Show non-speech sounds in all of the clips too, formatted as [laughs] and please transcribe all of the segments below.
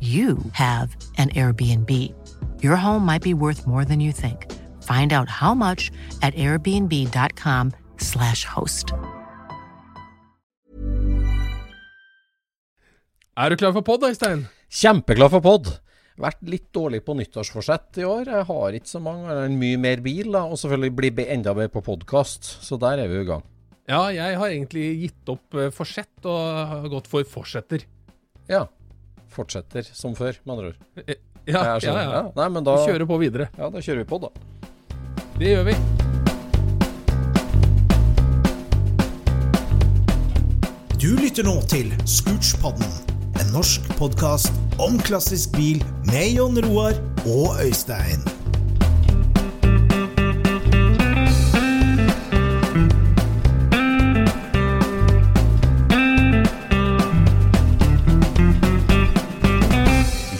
you have an Airbnb. Your home might be worth more than you think. Find out how much at airbnb.com/slash host. Er du klar for pod, Øystein? Kjempeklar for pod. Vært litt dårlig på nyttårsforsett i år. Jeg har ikke så mange, eller mye mer bil, da, og selvfølgelig bli enda bedre på podkast. Så der er vi i gang. Ja, jeg har egentlig gitt opp eh, forsett og gått for fortsetter. Ja. Fortsetter som før, med andre ord. Ja, Ja, ja, ja. Nei, men da, Vi kjører på videre. Ja, da kjører vi på, da. Det gjør vi. Du lytter nå til Scootspodden, en norsk podkast om klassisk bil med Jon Roar og Øystein.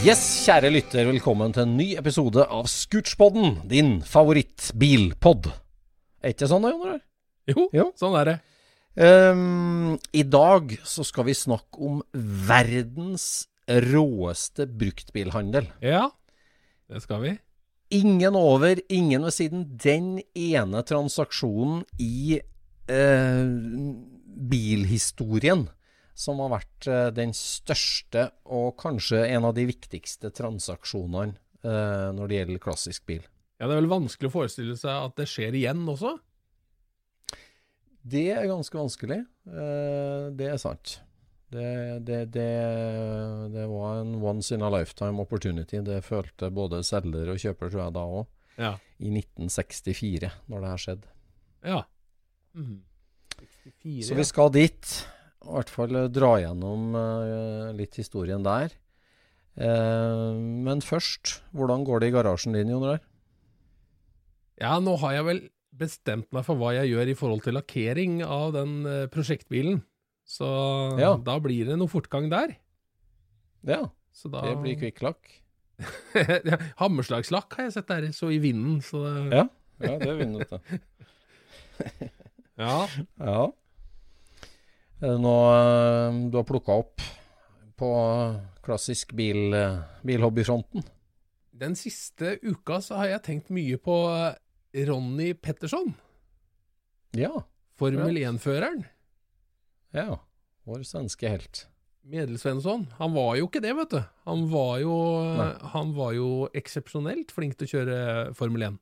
Yes, kjære lytter, velkommen til en ny episode av Scootspodden, din favorittbilpod. Er ikke det sånn, da, Jon? Jo, Jo. sånn er det. Um, I dag så skal vi snakke om verdens råeste bruktbilhandel. Ja, det skal vi. Ingen over, ingen ved siden. Den ene transaksjonen i uh, bilhistorien som har vært eh, den største og kanskje en av de viktigste transaksjonene eh, når det gjelder klassisk bil. Ja, Det er vel vanskelig å forestille seg at det skjer igjen også? Det er ganske vanskelig. Eh, det er sant. Det, det, det, det var en once in a lifetime opportunity. Det følte både selger og kjøper, tror jeg, da òg. Ja. I 1964, når det her skjedde. Ja. Mm. 64, Så vi skal dit. I hvert fall eh, dra gjennom eh, litt historien der. Eh, men først, hvordan går det i garasjen din, Jon Rar? ja, nå har jeg vel bestemt meg for hva jeg gjør i forhold til lakkering av den prosjektbilen. Så Ja. da blir det noe fortgang der. Ja, Så da det blir kvikklakk. [laughs] Hammerslagslakk har jeg sett der, så i vinden. Så det... Ja, ja det er vinnet, det. [laughs] ja. Ja. Er det noe eh, du har plukka opp på klassisk bil, eh, bilhobbyfronten? Den siste uka så har jeg tenkt mye på eh, Ronny Petterson, Ja. Formel 1-føreren. Ja. Vår svenske helt. Medelsvensson. Han var jo ikke det, vet du. Han var jo, Nei. han var jo eksepsjonelt flink til å kjøre Formel 1.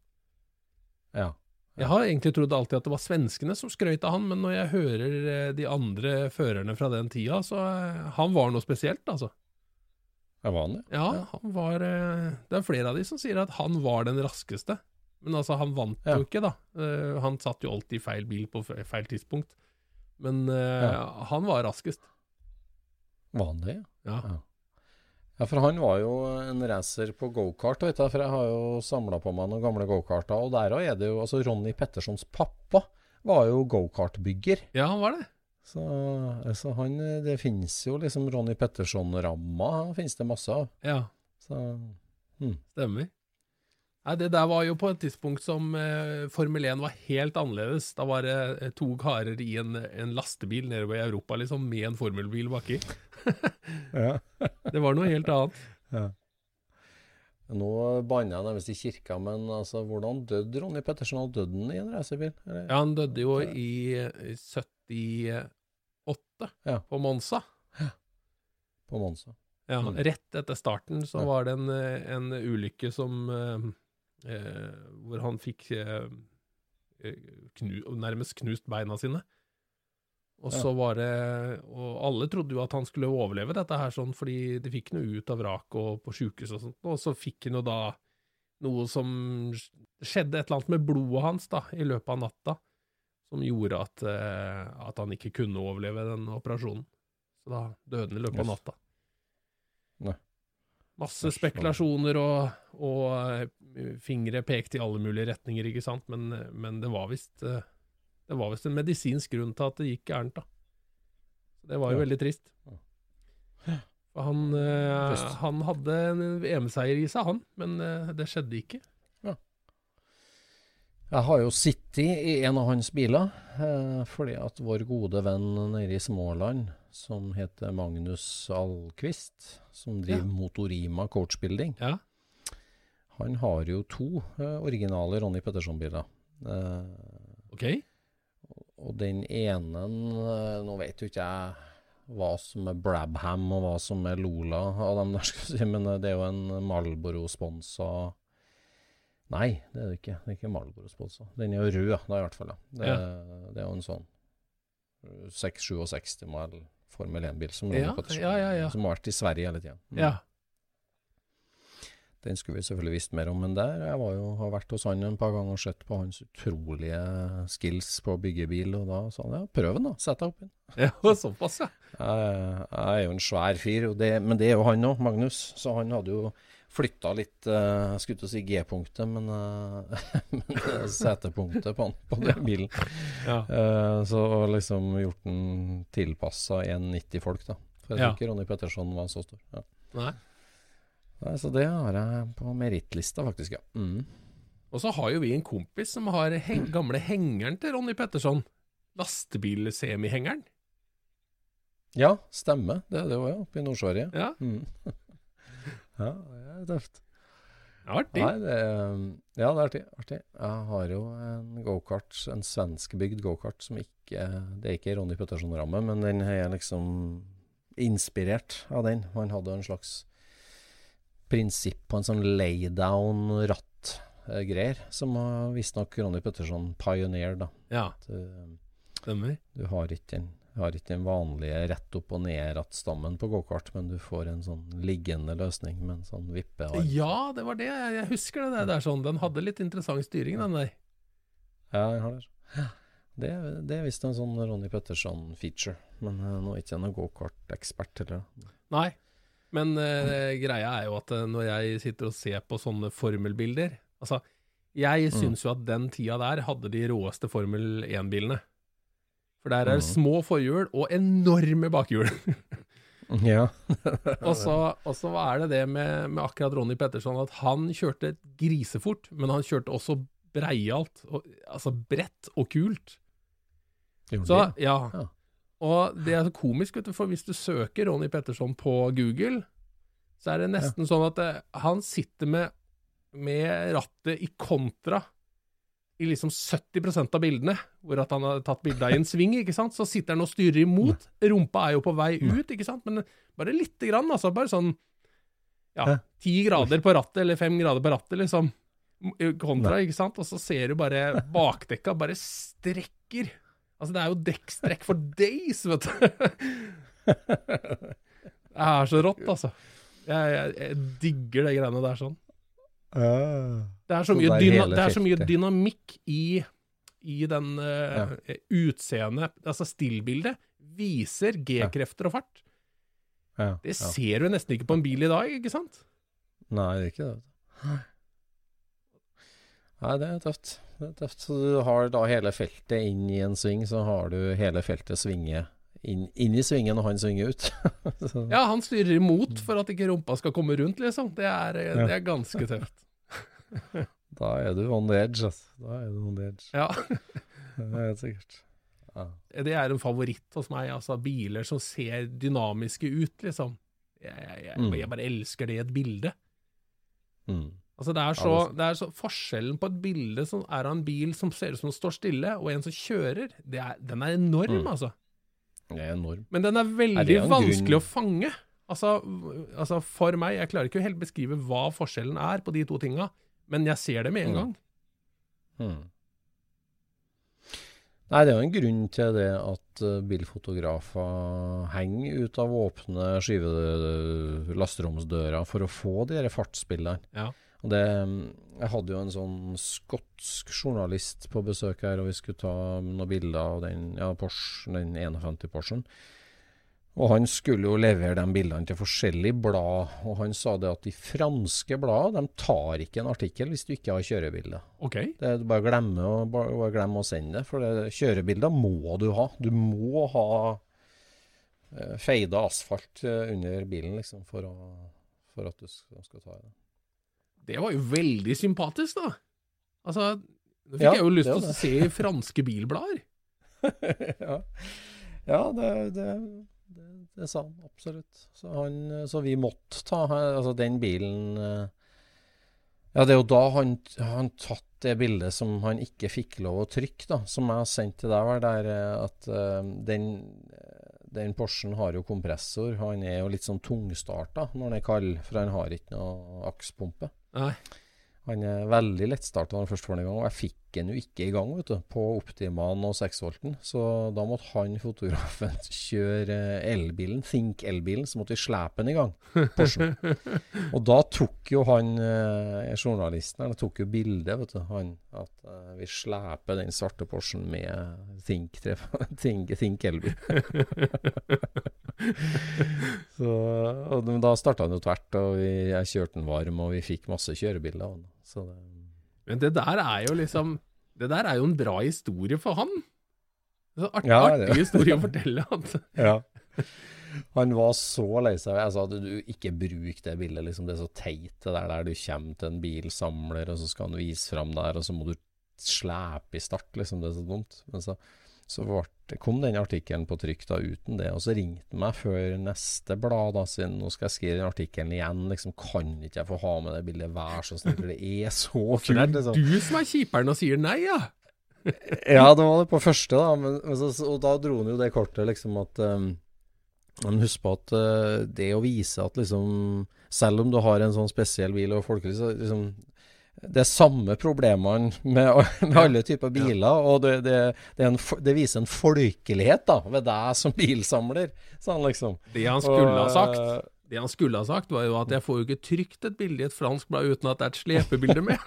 Ja. Jeg har egentlig trodd alltid at det var svenskene som skrøt av han, men når jeg hører eh, de andre førerne fra den tida, så eh, Han var noe spesielt, altså. Ja, var han, det? Ja, han var eh, Det er flere av de som sier at han var den raskeste. Men altså, han vant Ja. jo ikke, da. Han satt jo alltid i feil bil på feil tidspunkt. Men Ja. han var raskest. Var han det? Ja. Ja. Ja, for han var jo en racer på gokart, vet jeg. For jeg har jo samla på meg noen gamle gokarter. Og der er det jo Altså, Ronny Pettersons pappa var jo gokartbygger. ja, han var det. Så, altså, han Det finnes jo liksom Ronny Petterson-ramma finnes det masse av. Ja, Så stemmer. Nei, Det der var jo på et tidspunkt som eh, Formel 1 var helt annerledes. Da var det eh, to karer i en, en lastebil nede i Europa liksom, med en formelbil baki. [laughs] ja. [laughs] Det var noe helt annet. Nå banner jeg nærmest i kirka, men altså, hvordan døde Ronny Pettersen? Han døde han i en racerbil? eller? Ja, han døde jo i, i 78 Ja. på Monza. På Monza. Ja, Mm. Rett etter starten så Ja. var det en, eh, en ulykke som eh, eh, Hvor han fikk eh, eh, knu, nærmest knust beina sine. Og så var det Og alle trodde jo at han skulle overleve dette her, sånn, fordi de fikk noe ut av vraket og på sjukehus og sånt. Og så fikk han jo da noe som skjedde et eller annet med blodet hans da, i løpet av natta, som gjorde at, eh, at han ikke kunne overleve den operasjonen. Så da døde han i løpet av natta. Nei. Masse spekulasjoner og, og eh, fingre pekte i alle mulige retninger, ikke sant, men, men det var visst eh, det var visst en medisinsk grunn til at det gikk gærent, da. Så det var jo veldig trist. Han, eh, han hadde en EM-seier i seg, han, men det skjedde ikke. Jeg har jo sittet i en av hans biler, fordi at vår gode venn nede i Småland, som heter Magnus Alquist, som driver Ja. Motorima coachbuilding, Ja. han har jo to uh, originale Ronny Petterson-biler. Uh, Ok? og den ene, uh, nå vet jo ikke jeg hva som er Brabham og hva som er Lola av dem der, [laughs] skal jeg si, men det er jo en Marlboro-sponsa Nei, det er det ikke. Det er ikke Malboro-sponsa. Den er jo rød, da, i hvert fall. Ja. Det, det er jo en sånn 667 modell Formel 1-bil som, Ja, ja, som har vært i Sverige hele tida. Ja. Den skulle vi selvfølgelig visst mer om, men der jeg var jo, har vært hos han en par ganger og sett på hans utrolige skills på å bygge bil, og da sa han ja, prøv den da, sett deg opp den. [laughs] ja såpass, ja. Jeg, jeg er jo en svær fyr, det, men det er jo han òg, Magnus. Så han hadde jo flytta litt eh, Jeg skulle til å si G-punktet, men, eh, [laughs] men eh, setepunktet på, på den bilen. ja. Eh, så liksom gjort den tilpassa 1,90-folk, da. For jeg Ja. tror ikke Ronny Petterson var så stor. Ja. Nei. Nei, så det har jeg på merittlista, faktisk, ja. Mm. Og så har jo vi en kompis som har heng gamle hengeren til Ronny Petterson. Lastebil-semihengeren. Ja, stemmer. Det er det òg, ja. Oppe i Nord-Sverige. Ja, Mm. [laughs] ja, det er tøft. artig. Nei, det er, ja, det er artig. artig. Jeg har jo en gokart, en svenskbygd gokart, som ikke Det er ikke Ronny Petterson-ramme, men den er liksom inspirert av den. Han hadde en slags prinsipp på en sånn laydown-ratt-greier, som har visstnok Ronny Petterson pioneer, da. Ja, eh, stemmer. du har ikke den har ikke den vanlige rett opp og ned-rattstammen på gokart, men du får en sånn liggende løsning med en sånn vippearm. Ja, det var det. Jeg husker det der, er sånn. Den hadde litt interessant styring, den der. Ja, jeg har det. Det, det er visst en sånn Ronny Petterson-feature, men eh, nå er ikke jeg noen gokartekspert heller. Nei. Men uh, greia er jo at eh, når jeg sitter og ser på sånne formelbilder Altså, jeg syns jo at den tida der hadde de råeste Formel 1-bilene. For der er det Mhm. små forhjul og enorme bakhjul. [laughs] Ja. [laughs] og, så, og så er det det med, med akkurat Ronny Petterson at han kjørte grisefort, men han kjørte også breialt. Og, altså bredt og kult. Så, ja. Ja. Og det er så komisk, vet du, for hvis du søker Ronny Petterson på Google, så er det nesten sånn at det, han sitter med, med rattet i kontra i liksom 70% av bildene, hvor at han har tatt bildet i en sving, ikke sant, så sitter han og styrer imot. Rumpa er jo på vei ut, ikke sant, men bare lite grann, altså, bare sånn, ja, ti grader på rattet, eller fem grader på rattet, liksom, kontra, ikke sant, og så ser du bare bakdekka bare strekker. Altså, det er jo dekkstrekk for days, vet du. [laughs] Det er så rått, altså. Jeg, jeg, jeg digger de greiene der sånn. Det er så Så mye, det er dyna, det er så mye dynamikk i, i den uh, utseendet Altså, stillbildet viser G-krefter og fart. Ja, Det ja. ser du nesten ikke på en bil i dag, ikke sant? Nei, det er ikke det. Nei, det er tøft. Det er tøft. Så du har da hele feltet inn i en sving, så har du hele feltet svinge inn, inn i svingen, og han svinger ut. [laughs] Ja, han styrer imot for at ikke rumpa skal komme rundt, liksom. Det er, eh, det er ganske tøft. [laughs] Da er du on the edge, altså. Da er du on the edge. Ja. [laughs] Det er helt sikkert. Ja. Det er en favoritt hos meg, altså biler som ser dynamiske ut, liksom. Jeg, jeg, jeg, Mm. jeg bare elsker det i et bilde. Mm. Altså det er, så, det- er så Forskjellen på et bilde som er av en bil som ser ut som den står stille, og en som kjører, det er, den er enorm, Mm. altså. Det er enorm. Men den er veldig er vanskelig grunn- å fange. Altså, altså, for meg, jeg klarer ikke å helt beskrive hva forskjellen er på de to tinga, men jeg ser det med en Mm. gang. Mm. Nei, det er jo en grunn til det at eh, bilfotografer henger ut av åpne skive- lasteromsdører for å få de her fartsbildene. Ja. Og det, jeg hadde jo en sånn skotsk journalist på besøk her, og vi skulle ta noen bilder av den, ja, Porsche, den 51 Porschen. Og han skulle jo levere de bildene til forskjellige blad, og han sa det at de franske bladene de tar ikke en artikkel hvis du ikke har kjørebilde. OK. Det er bare glemme å, bare, glemme å sende det, for det, kjørebilder må du ha. Du må ha eh, feida asfalt eh, under bilen liksom, for, å, for at du skal, skal ta det. Det var jo veldig sympatisk, da. Altså, nå fikk Ja, jeg jo lyst til å se franske bilblader. [laughs] ja, ja det, det, det, det sa han absolutt. Så, han, så vi måtte ta altså den bilen eh, Ja, det er jo da han han tatt det bildet som han ikke fikk lov å trykke, da, som jeg har sendt til deg, var der eh, at uh, den, den Porschen har jo kompressor. Han er jo litt sånn tungstarta når den er kald, for han har ikke noe akspumpe. Nei. Han er veldig lettstarta når han først får den i gang, og jeg fikk den jo ikke i gang vet du, på Optimaen og 6-volten. Så da måtte han, fotografen, kjøre eh, elbilen, Think elbilen, så måtte vi slepe den i gang. Porschen. [laughs] og da tok jo han eh, journalisten her, tok jo bildet, vet du, han, at eh, vi sleper den svarte Porschen med Think, [laughs] think, think elbil. [laughs] så, og da starta han jo tvert, og vi, jeg kjørte den varm, og vi fikk masse kjørebilder den. Så det, Men det der er jo liksom Det der er jo en bra historie for han. Så art, Ja, artig historie å fortelle. At, [laughs] Ja. Han var så lei seg. Jeg sa at du ikke bruk det bildet, liksom. Det er så teit, det der der du kommer til en bilsamler, og så skal han vise fram der, og så må du slepe i start, liksom. Det er så dumt. Men så, så ble, kom den artikkelen på trykk da uten det, og så ringte han meg før neste blad, da, siden nå skal jeg skrive den artikkelen igjen, liksom. Kan ikke jeg få ha med det bildet, vær så snill, for det er så [laughs] kult. det er liksom. du som er kjiperen og sier nei, ja. [laughs] Ja, det var det på første, da. Men, og da dro han jo det kortet, liksom at um, Men husk på at uh, det å vise at liksom Selv om du har en sånn spesiell bil og folkelig, så liksom Det er samme problemene med, [laughs] med alle typer biler, og det, det, det, en, det viser en folkelighet da ved deg som bilsamler, sa han liksom. Det han skulle ha sagt, uh, Det han skulle ha sagt, var jo at jeg får jo ikke trykt et bilde i et fransk blad uten at det er et slepebilde med. [laughs]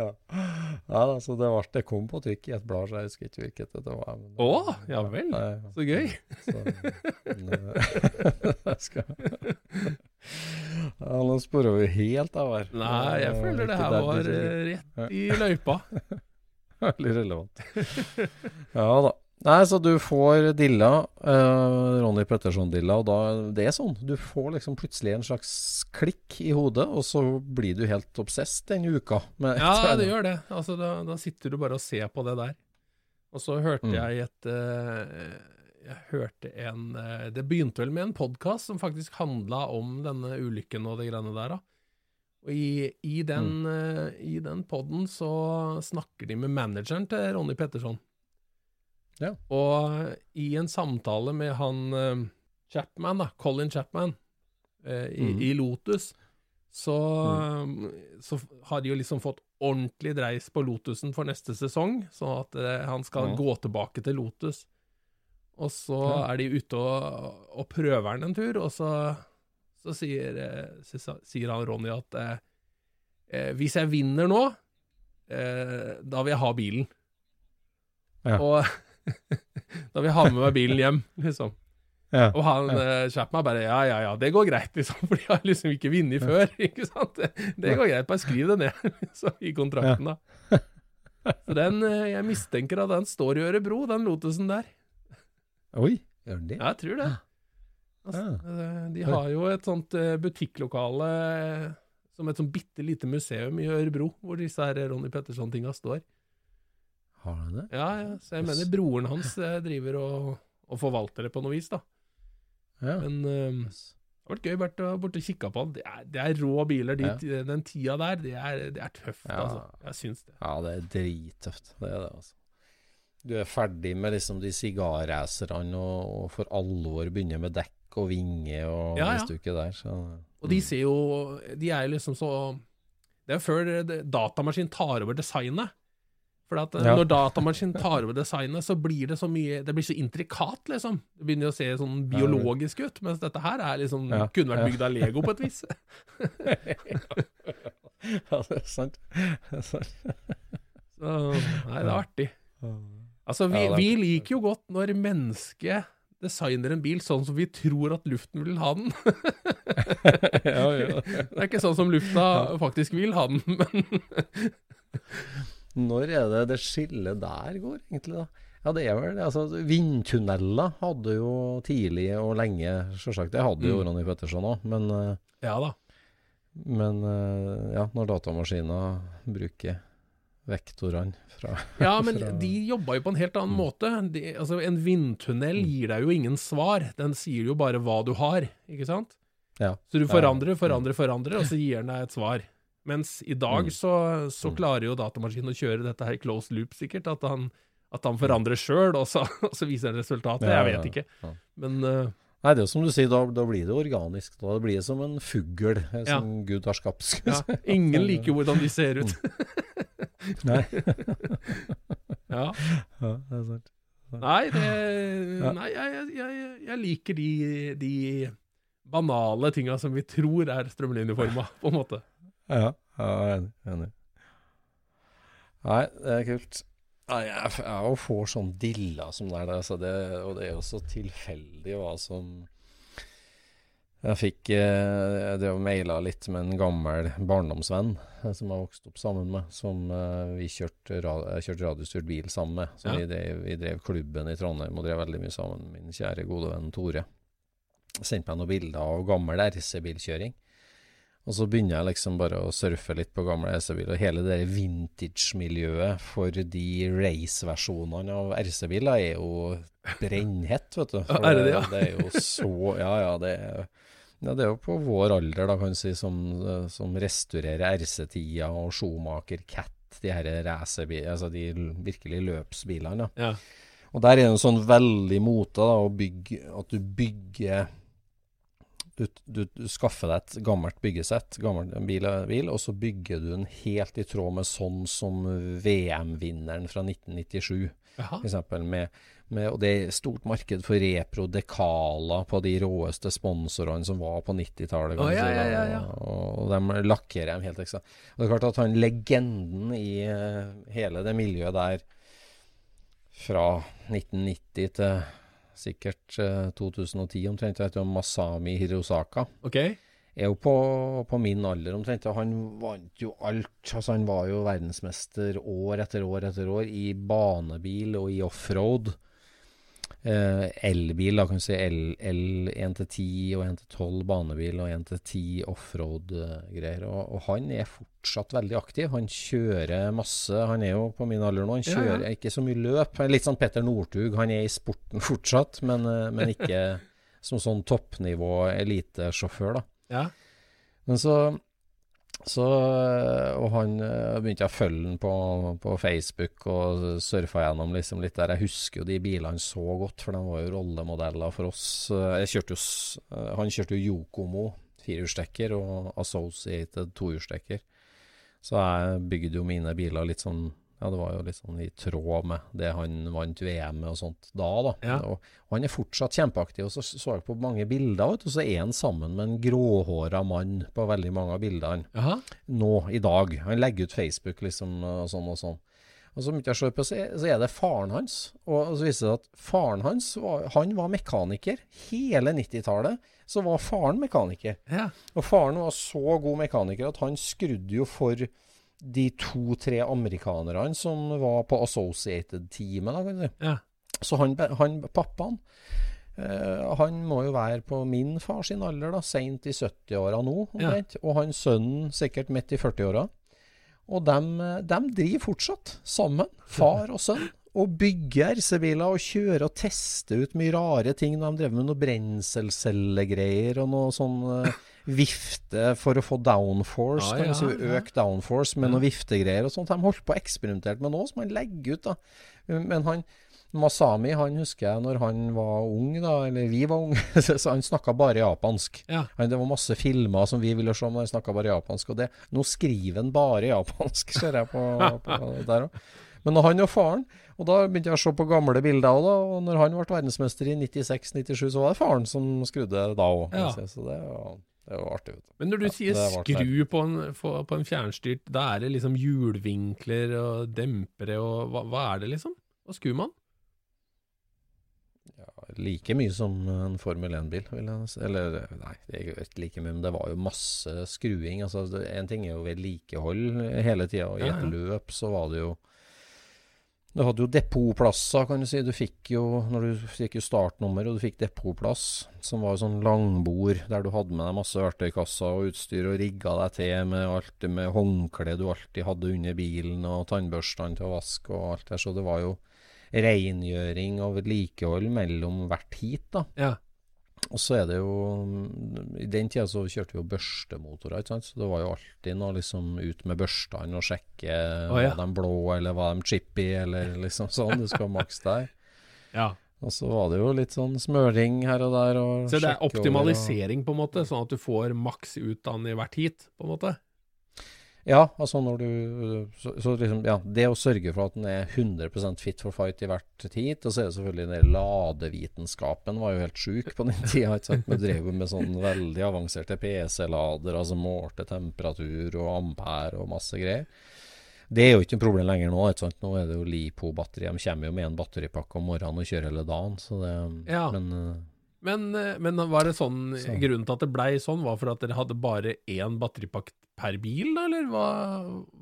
ja. ja, da, så det, var, det kom på trykk i et blad, så jeg husker ikke hvilket det var. men Å, ja vel. Så gøy. Så, men, eh, [laughs] skal helt av her. Nei, jeg Eh, føler det her var eh, rett i løypa. [laughs] Veldig relevant. Ja da. Nei, så du får dilla, eh, Ronny Petterson-dilla, og da det er sånn. Du får liksom plutselig en slags klikk i hodet, og så blir du helt obsess den uka. Ja, det gjør det. Altså, da, da sitter du bare og ser på det der. Og så hørte Mm. jeg et uh, Jeg hørte en uh, Det begynte vel med en podkast som faktisk handla om denne ulykken og de greiene der, da. Og i, i den, mm. Uh, den poden så snakker de med manageren til Ronny Petterson. Ja. Og i en samtale med han uh, Chapman, da, Colin Chapman, uh, i, mm. i Lotus, så, så har de jo liksom fått ordentlig dreis på Lotusen for neste sesong, sånn at han skal Ja. gå tilbake til Lotus. Og så Ja. er de ute og, og prøver han en tur, og så, så sier, eh, så sier han Ronny at eh, eh, hvis jeg vinner nå, eh, da vil jeg ha bilen. Ja. Og [laughs] da vil jeg ha med meg bilen hjem, liksom. Ja. Og han ja. meg bare ja, ja, ja, det går greit, liksom, [laughs] for de har liksom ikke vunnet før, ikke sant. Det, det går greit, bare skriv det ned så, [laughs] i kontrakten, da. Så den, eh, jeg mistenker at den står i Ørebro, den Lotusen der. Oi, gjør den det? Ja, jeg tror det. Altså, eh, de har jo et sånt eh, butikklokale eh, som et sånt bitte lite museum i Ørebro, hvor disse her Ronny Petterson-tinga står. Har han det? Ja, ja, så jeg mener broren hans driver og, og forvalter det på noe vis, da. Ja. Men um, det har vært gøy vært å- borte og kikka på han. Det er, det er rå biler. De, Den tida der, det er, det er tøft, Ja. altså. Jeg syns det. Ja, det er drittøft. Det er det, altså. Du er ferdig med liksom de sigarracerne og, og for alvor begynner med dekk og vinge og Ja, ja. er der, så Og de ser jo De er liksom så Det er før datamaskinen tar over designet. For at eh, Ja. når datamaskinen tar over designet, så blir det så mye Det blir så intrikat, liksom. Det begynner å se sånn biologisk ut, mens dette her er liksom Ja, kunne vært bygd av Lego på et vis. [laughs] Ja, det er sant. Det er sant. Så, nei, det er artig. Altså, vi, vi liker jo godt når mennesket designer en bil sånn som vi tror at luften vil ha den. [laughs] ja, ja. Det er ikke sånn som lufta faktisk vil ha den, [laughs] men Når er det det skillet der går, egentlig, da? Ja, det er vel det. Altså, vindtunneler hadde jo tidlig og lenge, sjølsagt. Det hadde jo Mm. Ronny Petterson òg, men, eh, ja da. men eh, ja, når datamaskiner bruker vektorene fra [laughs] Ja, men fra- de jobba jo på en helt annen måte. De, altså, en vindtunnel gir deg jo ingen svar. Den sier jo bare hva du har, ikke sant? Ja. Så du Ja, ja. forandrer, forandrer, forandrer, og så gir den deg et svar. Mens i dag Mm. så, så klarer jo datamaskinen å kjøre dette her i closed loop, sikkert. At han, at han forandrer sjøl, og, så- [laughs] og så viser han resultatet. Ja, Jeg vet ikke. Men eh, Nei, det er jo som du sier, da, da blir det organisk. Da blir det som en fugl eh, Ja. som Gud har skapt. ja, ingen liker hvordan de ser ut. Nei. [laughs] Ja. ja, det er sant. Nei, det, nei jeg, jeg, jeg, liker de, de banale tinga som vi tror er strømlinjeforma, på en måte. Ja, ja jeg er enig. Nei, det er kult. Jeg, jeg får sånn dilla som det er der, altså det, og det er jo så tilfeldig hva som Jeg fikk det Jeg drev og maila litt med en gammel barndomsvenn eh, som jeg vokste opp sammen med, som eh, vi kjørte, kjørte radiostyrt bil sammen med. Så Ja. vi, drev, vi drev klubben i Trondheim og drev veldig mye sammen med min kjære gode venn Tore. Sendte meg noen bilder av gammel RC-bilkjøring. Og så begynner jeg liksom bare å surfe litt på gamle RC-biler. Hele det vintage-miljøet for de race-versjonene av RC-biler er jo brennhett, vet du. For Er det det, ja? det er jo så Ja, ja, det er ja, det er jo på vår alder, da, kan du si, som, som restaurerer RC-tida og Schomaker Cat, de her racerbilene, altså de virkelig løpsbilene. Ja. Og der er det en sånn veldig mote da, å bygge, at du bygger du, du, du skaffer deg et gammelt byggesett, gammel bil, bil, og så bygger du den helt i tråd med sånn som VM-vinneren fra 1997, Jaha. for eksempel, med, med, og det er stort marked for reprodekaler på de råeste sponsorene som var på 90-tallet. Oh, ja, ja, ja. Og, og de lakkerer dem helt ekstra. Og det er klart at han legenden i eh, hele det miljøet der fra 1990 til sikkert eh, 2010 omtrent, jeg heter Masami Hirosaka, Okay. er jo på, på min alder omtrent. Og han vant jo alt. Altså, han var jo verdensmester år etter år etter år i banebil og i offroad. Eh, elbil, da kan du si L, L 1-10 og 1-12 banebil og 1-10 offroad-greier. Og, og han er fortsatt veldig aktiv. Han kjører masse. Han er jo på min alder nå. Han Ja, ja. kjører ikke så mye løp. Litt sånn Petter Northug. Han er i sporten [laughs] fortsatt, men, eh, men ikke som sånn toppnivå elitesjåfør, da. Ja. Men så, så Og han eh, begynte jeg å følge han på, på Facebook og surfa gjennom liksom litt der. Jeg husker jo de bilene så godt, for de var jo rollemodeller for oss. Jeg kjørte jo, eh, han kjørte jo Yokomo firehjulstekker og Associated tohjulstekker. Så jeg bygde jo mine biler litt sånn Ja, det var jo litt sånn i tråd med det han vant VM med og sånt da, da. Ja. Og, og han er fortsatt kjempeaktiv. Og så så jeg på mange bilder, vet du, så er han sammen med en gråhåra mann på veldig mange av bildene Aha. nå i dag. Han legger ut Facebook liksom og sånn og sånn. Og så begynte jeg å se på, så er, så er det faren hans. Og så viser det seg at faren hans var, han var mekaniker. Hele 90-tallet så var faren mekaniker. Ja. Og faren var så god mekaniker at han skrudde jo for de to-tre amerikanerne som var på Associated-teamet, da, kan du si. Ja. Så han, han pappaen Uh, Han må jo være på min far sin alder, da, seint i 70-åra nå, omtrent. Og han sønnen sikkert midt i 40-åra. Og dem, eh, dem driver fortsatt sammen, far og sønn. Og bygger RC-biler og kjører og tester ut mye rare ting. De drev med noe brenselcellegreier og noe sånn eh, vifte for å få downforce. Ja, si, ja, ja. Økt downforce med noe viftegreier og sånt. De holdt på å eksperimentere med noe som han legger ut. da. Men han Masami, han husker jeg når han var ung, da, eller vi var unge, [laughs] så han snakka bare japansk. Ja. Han, det var masse filmer som vi ville se, men han snakka bare japansk. Og det, nå skriver han bare japansk, ser jeg på, på [laughs] der òg. Men han og faren Og da begynte jeg å se på gamle bilder òg, da. Og når han ble verdensmester i 96-97, så var det faren som skrudde da òg. Ja. Så det var, det var artig. Vet du. Men når du Ja, sier skru på en, på en fjernstyrt, da er det liksom hjulvinkler og dempere og hva, hva er det liksom? Hva skrur man? Like mye som en Formel 1-bil, vil jeg si. Eller nei, det er ikke like mye, men det var jo masse skruing. Altså, en ting er jo vedlikehold hele tida, og i Ja, et ja. løp så var det jo Du hadde jo depotplasser, kan du si. Du fikk jo når du fikk jo startnummer, og du fikk depotplass, som var jo sånn langbord der du hadde med deg masse verktøykasser og utstyr, og rigga deg til med alt det med håndkle du alltid hadde under bilen, og tannbørstene til å vaske og alt der. Så det var jo rengjøring og vedlikehold mellom hvert heat, da. Ja. Og så er det jo I den tida så kjørte vi jo børstemotorer, ikke sant. Så det var jo alltid noe liksom ut med børstene og sjekke oh, ja. var de blå eller var de chippy eller liksom [laughs] sånn. Du skal maks der. [laughs] ja. Og så var det jo litt sånn smøring her og der. Og Så det er optimalisering, over og- på en måte, sånn at du får maks ut av den i hvert hit, på en måte? Ja, altså når du så, så liksom, ja, Det å sørge for at den er 100% fit for fight i hvert heat, og så er det selvfølgelig den ladevitenskapen var jo helt sjuk på den [laughs] tida. Vi drev med sånn veldig avanserte PC-lader, altså målte temperatur og ampere og masse greier. Det er jo ikke noe problem lenger nå. ikke sant? Nå er det jo LiPo-batteri. De kommer jo med en batteripakke om morgenen og kjører hele dagen. Så det, Ja. Men eh, Men, eh, men var det sånn Så. Grunnen til at det blei sånn, var for at dere hadde bare én batteripakke per bil, da, eller hva,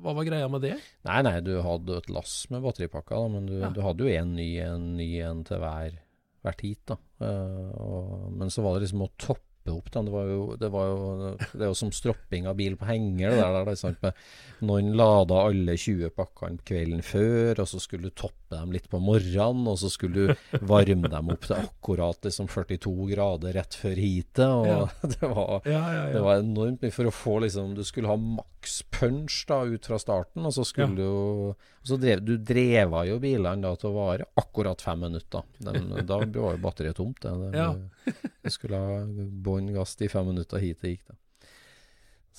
hva var greia med det? Nei, nei, du hadde et lass med batteripakker, da, men du, Ja. du hadde jo en ny en ny en til hver, hvert heat. da. Uh, og, men så var det liksom å toppe opp den. Det var jo, det var jo, det er jo som stropping av bil på henger. Der, er? Med, noen lada alle 20 pakkene kvelden før, og så skulle du toppe dem litt på morgenen, og så skulle du varme dem opp til akkurat liksom 42 grader rett før heatet. Ja. [laughs] det var Ja, ja, det var enormt mye for å få liksom Du skulle ha maks punch da ut fra starten, og så skulle du og så drev, Du dreva jo bilene da til å vare akkurat fem minutter. De, da var jo batteriet tomt. Det, Ja. [laughs] Du skulle ha bånn gass de fem minutter hit det gikk, da.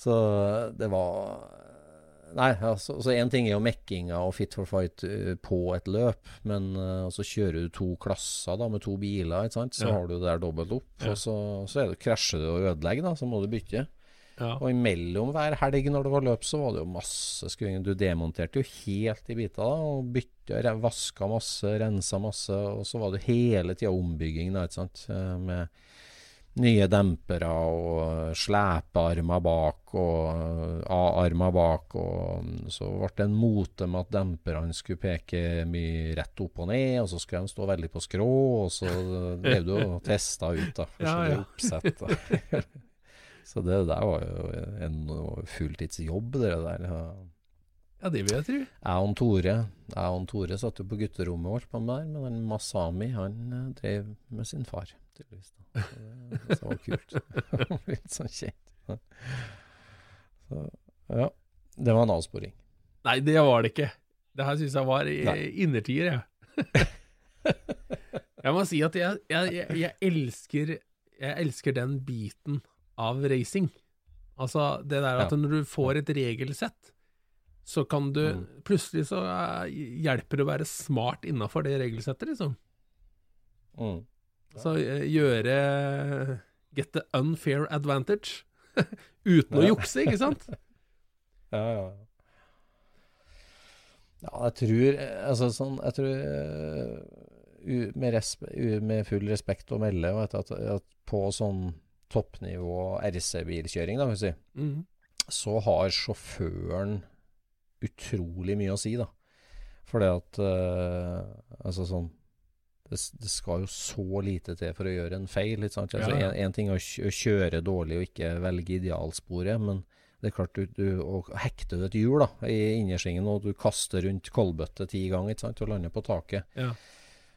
Så det var Nei, altså, så én ting er jo mekkinga og fit for fight eh, på et løp, men uh, så kjører du to klasser da med to biler, ikke sant? så Ja. har du det der dobbelt opp. Ja. Og så, så er det, krasjer du og ødelegger, da, så må du bytte. Ja. Og imellom hver helg når det var løp, så var det jo masse skuing. Du demonterte jo helt i biter da, og bytta, vaska masse, rensa masse, og så var det hele tida ombygging da, ikke sant. Eh, Med nye dempere og slepearmer bak og A-armer bak, og mm, så ble det en mote med at demperne skulle peke mye rett opp og ned, og så skulle de stå veldig på skrå, og så drev du og testa ut da, [laughs] Ja, forskjellige ja. oppsett. Da. [laughs] Så det der var jo en fulltidsjobb, det der. Ja. det vil jeg tro. Jeg og Tore Jeg og Tore satt jo på gutterommet vårt på med der, men den Masami han eh, drev med sin far, tydeligvis. Da. Så det, det var kult. [laughs] [laughs] Litt sånn kjent. Så, ja. Det var en avsporing. Nei, det var det ikke. Det her syns jeg var i- Nei. innertier, jeg. [laughs] jeg må si at jeg, jeg, jeg elsker Jeg elsker den biten av racing. Altså det der at Ja. når du får et regelsett, så kan du Mm. Plutselig så eh, hjelper det å være smart innafor det regelsettet, liksom. Mm. Så eh, gjøre Get the unfair advantage. [laughs] Uten å Ja. jukse, ikke sant? [laughs] Ja, ja. Ja, jeg tror eh, Altså sånn Jeg tror uh, med, respe, uh, med full respekt å melde du, at, at på sånn toppnivå RC-bilkjøring, da, kan vi si, mm. så har sjåføren utrolig mye å si, da. For det at uh, Altså sånn det, det, skal jo så lite til for å gjøre en feil. Ikke sant? Altså, Ja, ja. en, en ting er å kjøre dårlig og ikke velge idealsporet, men det er klart du, du og hekter du et hjul da, i innersvingen og du kaster rundt kolbøtte ti ganger ikke sant, og lander på taket, Ja.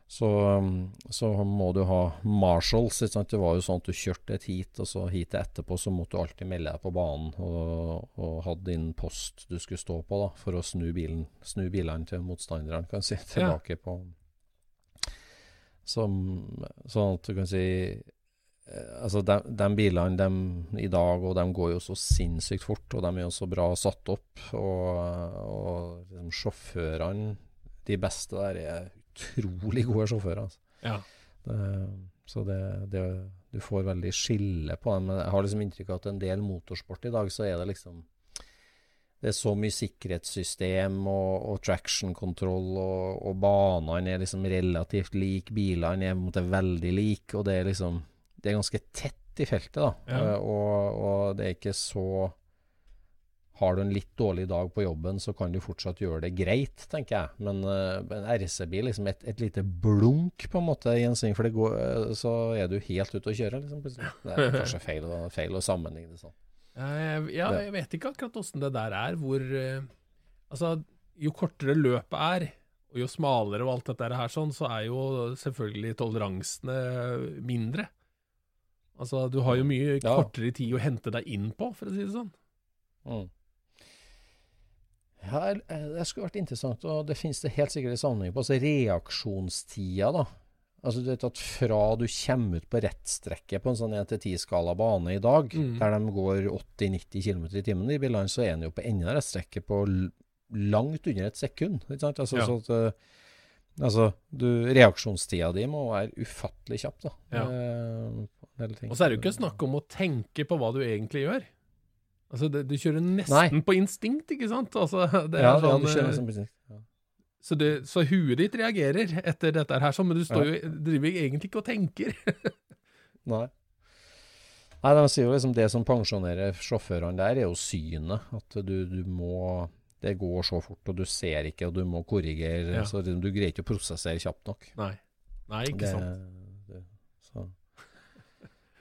Så, um, så må du ha marshals. Det var jo sånn at du kjørte et heat, og så heatet etterpå så måtte du alltid melde deg på banen og, og hadde din post du skulle stå på da, for å snu, bilen, snu bilene til motstanderen, kan si, [laughs] tilbake på som, Sånn at du kan si eh, Altså, de, de bilene dem i dag, og de går jo så sinnssykt fort, og de er jo så bra satt opp. Og, og liksom, sjåførene, de beste der, er utrolig gode sjåfører. Altså. Ja. Det, så det, det Du får veldig skille på dem. Men jeg har liksom inntrykk av at en del motorsport i dag, så er det liksom det er så mye sikkerhetssystem og, og traction control, og, og banene er liksom relativt like. Bilene er på en måte veldig like, og det er liksom Det er ganske tett i feltet, da. Ja. Eh, og, og det er ikke så Har du en litt dårlig dag på jobben, så kan du fortsatt gjøre det greit, tenker jeg. Men uh, en RC-bil, liksom et, et lite blunk på en måte i en sving, for det går, uh, så er du helt ute å kjøre. Liksom, det er [laughs] kanskje feil, feil å sammenligne det sånn. Jeg, ja, jeg vet ikke akkurat åssen det der er, hvor eh, Altså, jo kortere løpet er, og jo smalere og alt dette her sånn, så er jo selvfølgelig toleransene mindre. Altså, du har jo mye Ja. kortere tid å hente deg inn på, for å si det sånn. Mm. Ja, jeg- det skulle vært interessant, og det finnes det helt sikkert en sammenheng på. Altså reaksjonstida, da. Altså du vet at Fra du kommer ut på rettstrekket på en sånn 1-10-skala bane i dag, Mm. der de går 80-90 km i timen, i bilene, så er en jo på enden av rettstrekket på langt under et sekund. Ikke sant? Altså, Ja. så at, eh, altså du, reaksjonstida di må være ufattelig kjapp, da. Ja. Eh. Og så er det jo ikke snakk om å tenke på hva du egentlig gjør. Altså, det, du kjører nesten Nei. på instinkt, ikke sant? Altså, [laughs] det ja, ja, sånn, du kjører nesten på instinkt. Ja. så, det, så huet ditt reagerer etter dette her, sånn, men du står jo, driver egentlig ikke og tenker. [laughs] Nei. Nei, de sier jo liksom det som pensjonerer sjåførene der, er jo synet. At du, du må Det går så fort, og du ser ikke, og du må korrigere. Ja. Så du greier ikke å prosessere kjapt nok. Nei. Nei, ikke det, sant. Det, så,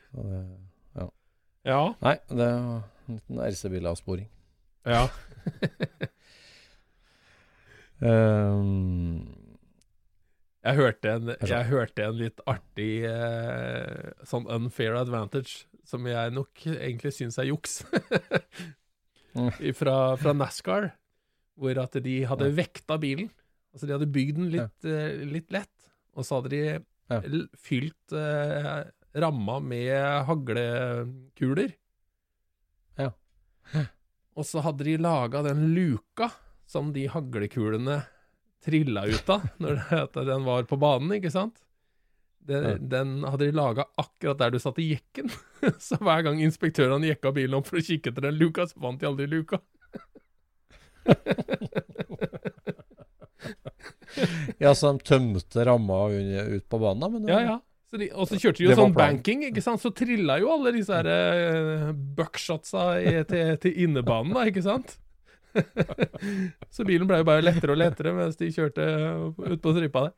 så det, ja. Ja. Nei, det en liten RC-bilavsporing. ja. [laughs] Um, Jeg hørte en, jeg hørte en litt artig eh, sånn unfair advantage, som jeg nok egentlig syns er juks, [laughs] fra, fra NASCAR, hvor at de hadde vekta bilen. Altså de hadde bygd den litt, eh, litt lett, og så hadde de fylt eh, ramma med haglekuler. Og så hadde de laga den luka som de haglekulene trilla ut av [laughs] når den var på banen, ikke sant? Den, Ja. Den hadde de laga akkurat der du satt i jekken. [laughs] så hver gang inspektørene jekka bilen opp for å kikke etter den luka, så fant de aldri luka. [laughs] ja, så de tømte ramma ut på banen. Men Ja, ja. Så de, og så kjørte de jo sånn banking, ikke sant? Så trilla jo alle disse her uh, buckshotsa i, til, til innebanen, da, ikke sant? [laughs] så bilen ble jo bare lettere og lettere mens de kjørte ut på stripa der.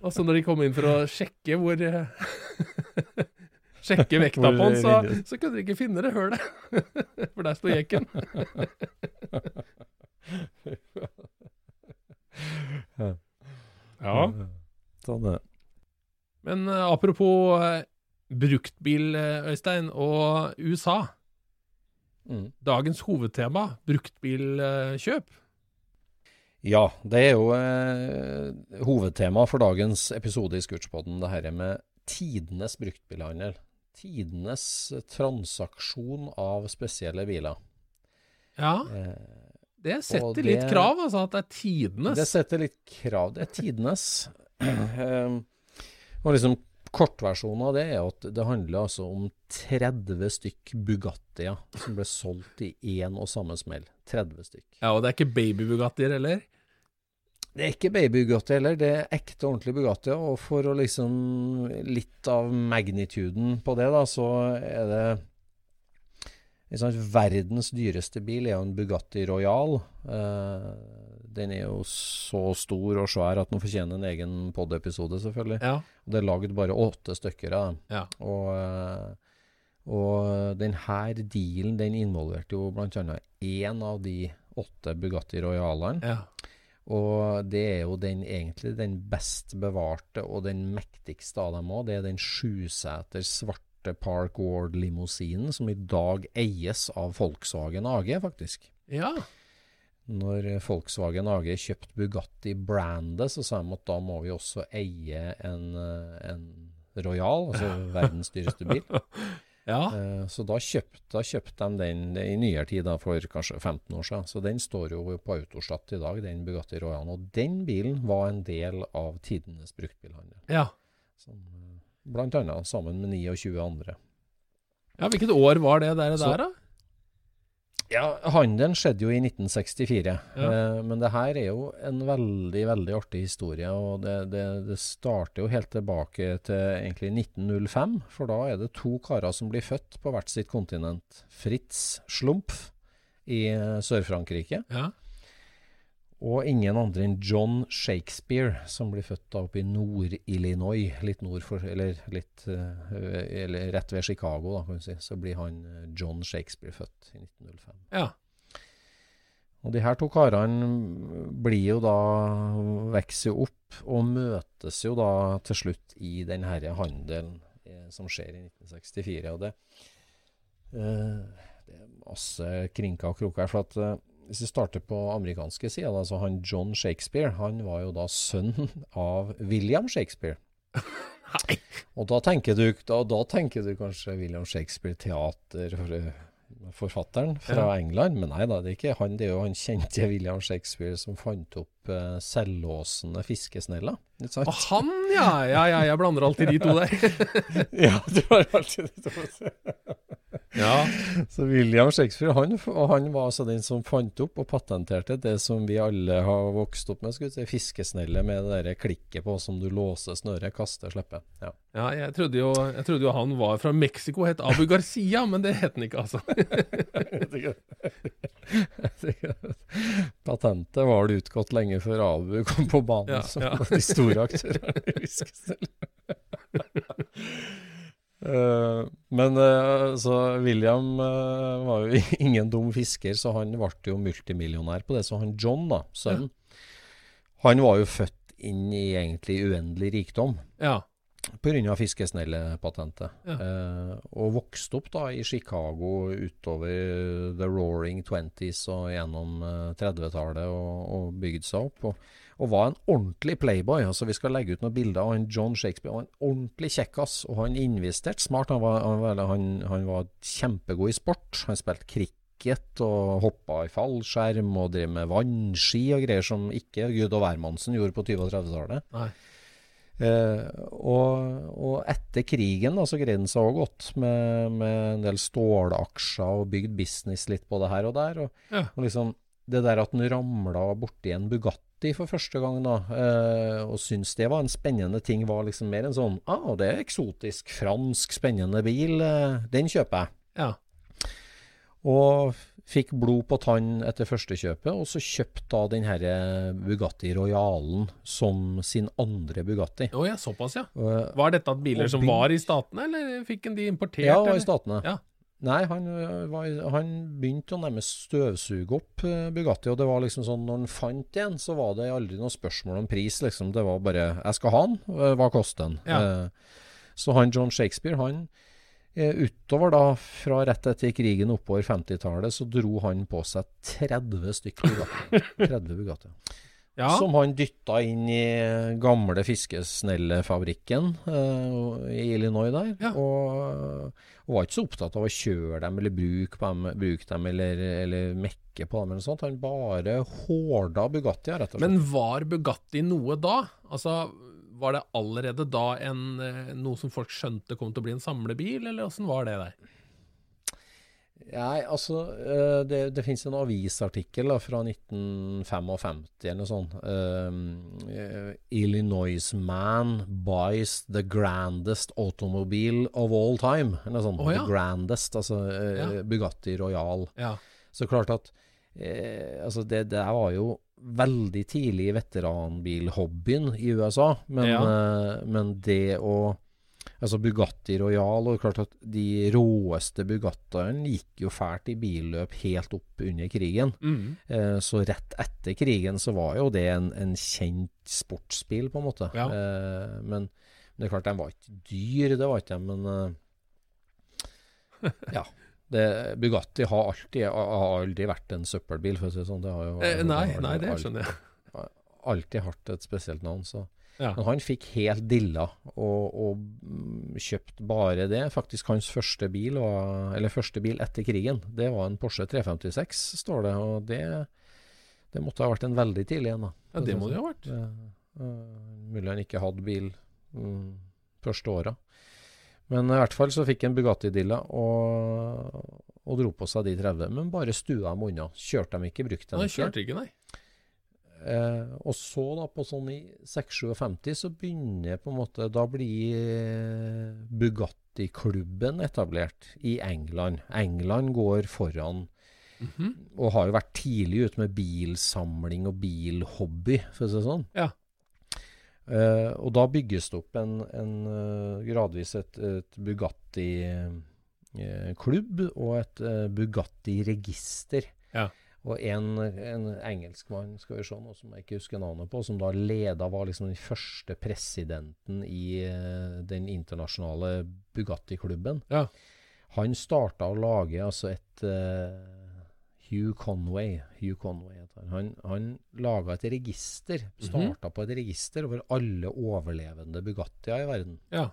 Og så når de kom inn for å sjekke hvor eh, [laughs] Sjekke vekta på den, så, så kunne de ikke finne det hølet. [laughs] For der sto jekken. Ja. Sånn er det. Men eh, apropos eh, bruktbil, eh, Øystein, og USA. Mm. Dagens hovedtema, bruktbilkjøp. Ja, det er jo eh, hovedtema for dagens episode i Scootspoden, det her med tidenes bruktbilhandel. Tidenes transaksjon av spesielle biler. Ja, Eh, det setter og litt det- krav, altså, at det er tidenes. det setter litt krav. Det er tidenes. [clears throat] Eh, og liksom Kortversjonen av det er at det handler altså om 30 stykk Bugattier som ble solgt i én og samme smell. 30 stykk. Ja, og det er ikke baby-Bugattier heller. Det er ikke baby Bugatti heller, det er ekte ordentlig Bugatti. Og for å liksom Litt av magnituden på det, da, så er det ikke Verdens dyreste bil er jo en Bugatti Royal. Eh, den er jo så stor og svær at den fortjener en egen pod-episode, selvfølgelig. Ja. Det er lagd bare åtte stykker av dem. Ja. Og, eh, og den her dealen den involverte jo bl.a. én av de åtte Bugatti Royalene. ja. Og det er jo den egentlig den best bevarte og den mektigste av dem òg. Det er den sjuseter svarte Park Ward-limousinen som i dag eies av Volkswagen AG, faktisk. ja. Når Volkswagen AG kjøpte Bugatti-brandet, så sa de at da må vi også eie en, eh, en Royal, altså [laughs] verdens dyreste bil. Ja. Eh, Så da kjøpte, da kjøpte de den i nyere tid, da, for kanskje 15 år siden. Så den står jo på Autostat i dag, den Bugatti Royalen. Og den bilen var en del av tidenes bruktbilhandel. ja. Som, blant annet sammen med 29 andre. Ja, Hvilket år var det der, Så- der da? Ja, handelen skjedde jo i 1964. Ja. Eh, men det her er jo en veldig, veldig artig historie. Og det, det, det starter jo helt tilbake til egentlig 1905. For da er det to karer som blir født på hvert sitt kontinent. Fritz Schlumpf i eh, Sør-Frankrike. Ja. Og ingen andre enn John Shakespeare, som blir født da oppe i Nord-Illinois, litt nord for, eller litt eh, eller rett ved Chicago, da, kan du si. Så blir han eh, John Shakespeare født i 1905. ja. Og de her to karene blir jo da vokser jo opp og møtes jo da til slutt i den herre handelen eh, som skjer i 1964. Og det, det er masse krinker og kroker. For at hvis vi starter på amerikanske sida, altså så han John Shakespeare, han var jo da sønn av William Shakespeare. Nei. Og da tenker du, da, da tenker du kanskje William Shakespeare teater forfatteren fra Ja. England, men nei da, det er ikke han. Det er jo han kjente William Shakespeare som fant opp eh, selvlåsende fiskesnella. Og han, ja. ja! Ja, jeg blander alltid de to der. [laughs] Ja, du har alltid de to. [laughs] ja. Så William Shakespeare han, han var altså den som fant opp og patenterte det som vi alle har vokst opp med. skal vi si, Fiskesnelle med det der klikket på som du låser snøret, kaster, slipper. Ja. ja jeg, trodde jo, jeg trodde jo han var fra Mexico, het Abu Garcia, men det het han ikke, altså. [laughs] Patentet var det utgått lenge før Abu kom på banen Ja, som ja. de store aktørene i fiskesnell. Uh, [laughs] men uh, så William uh, var jo [laughs] ingen dum fisker, så han ble jo multimillionær på det. Så han John, da, sønnen, han var jo født inn i egentlig uendelig rikdom Ja. Pga. fiskesnellepatentet. Ja. Eh, og vokste opp da i Chicago utover the roaring twenties og gjennom eh, 30-tallet og, og bygde seg opp. Og, og var en ordentlig playboy. altså Vi skal legge ut noen bilder av han John Shakespeare. Han var en ordentlig kjekkas, og han investerte smart. Han var, han, han, han var kjempegod i sport. Han spilte cricket og hoppa i fallskjerm og drev med vannski og greier som ikke Gud og hvermannsen gjorde på 20- og 30-tallet. Eh, og, og etter krigen da, så greide han seg òg godt med, med en del stålaksjer og bygd business litt på det her og der. Og, Ja. og liksom det der at han ramla borti en Bugatti for første gang da, eh, og syntes det var en spennende ting, var liksom mer en sånn ah, det er eksotisk, fransk, spennende bil, eh, den kjøper jeg. Ja. Og fikk blod på tann etter første kjøpet, og så kjøpte da den her Bugatti Royalen som sin andre Bugatti. Å ja, såpass, ja. Var dette biler som var i Statene, eller fikk en de importert? Ja, var i Statene. Ja. Nei, han, var, han begynte å nærmest støvsuge opp Bugatti, og det var liksom sånn når han fant en, så var det aldri noe spørsmål om pris, liksom. Det var bare 'jeg skal ha den', hva koster den? Ja. Eh, så han John Shakespeare, han eh, utover da, fra rett etter krigen oppover 50-tallet, så dro han på seg 30 stykker Bugatti. [laughs] 30 Bugatti. Ja. Som han dytta inn i gamle fiskesnellefabrikken uh, i Illinois der. Ja. Og, og var ikke så opptatt av å kjøre dem eller bruke dem, bruk dem eller, eller mekke på dem. eller noe sånt. Han bare hårda Bugatti, rett og slett. Men var Bugatti noe da? Altså, var det allerede da en, eh, noe som folk skjønte kom til å bli en samlebil, eller åssen var det der? Nei, altså eh, Det, det fins en avisartikkel da, fra 1955 eller noe sånt. Um, Illinois man buys the grandest automobile of all time. Eller noe sånt. Oh, ja. The grandest, altså Ja. Bugatti Royal. Ja. Så klart at eh, altså det, det der var jo veldig tidlig i veteranbilhobbyen i USA. Men, Ja. eh, men det å Altså Bugatti Royal, og klart at de råeste Bugattiene gikk jo fælt i billøp helt opp under krigen. Mm. Eh, så rett etter krigen så var jo det en, en kjent sportsbil, på en måte. Ja. Eh, men, men det er klart, de var ikke dyr, det var ikke de, men eh, Ja. [laughs] Det, Bugatti har alltid har aldri vært en søppelbil, for å si det sånn. Det har jo, Eh, nei, har nei, det skjønner jeg. Alltid hatt et spesielt navn, så Ja. Men han fikk helt dilla, og, og mm, kjøpt bare det. Faktisk hans første bil, var, eller første bil etter krigen, det var en Porsche 356, står det. Og det, det måtte ha vært en veldig tidlig en, da. Ja, det må det ha vært. Eh, mulig han ikke hadde bil mm, første åra. Men i hvert fall så fikk han Bugatti-dilla og, og dro på seg de 30. Men bare stua dem unna. Kjørte dem ikke, brukte dem nei, ikke. kjørte ikke, nei. Eh, og så da på sånn i 56-57 så begynner på en måte Da blir Bugatti-klubben etablert i England. England går foran Mhm. og har jo vært tidlig ute med bilsamling og bilhobby, for å si det sånn. Ja. Eh, og da bygges det opp en, en uh, gradvis et, et Bugatti-klubb og et eh, Bugatti-register. Ja. Og en, en engelskmann skal vi se nå, som jeg ikke husker navnet på, som da leda var liksom den første presidenten i eh, den internasjonale Bugatti-klubben. Ja. Han starta å lage altså et eh, Hugh Conway. Hugh Conway han. Han, han laga et register. Starta på et register over alle overlevende Bugattier i verden. Ja.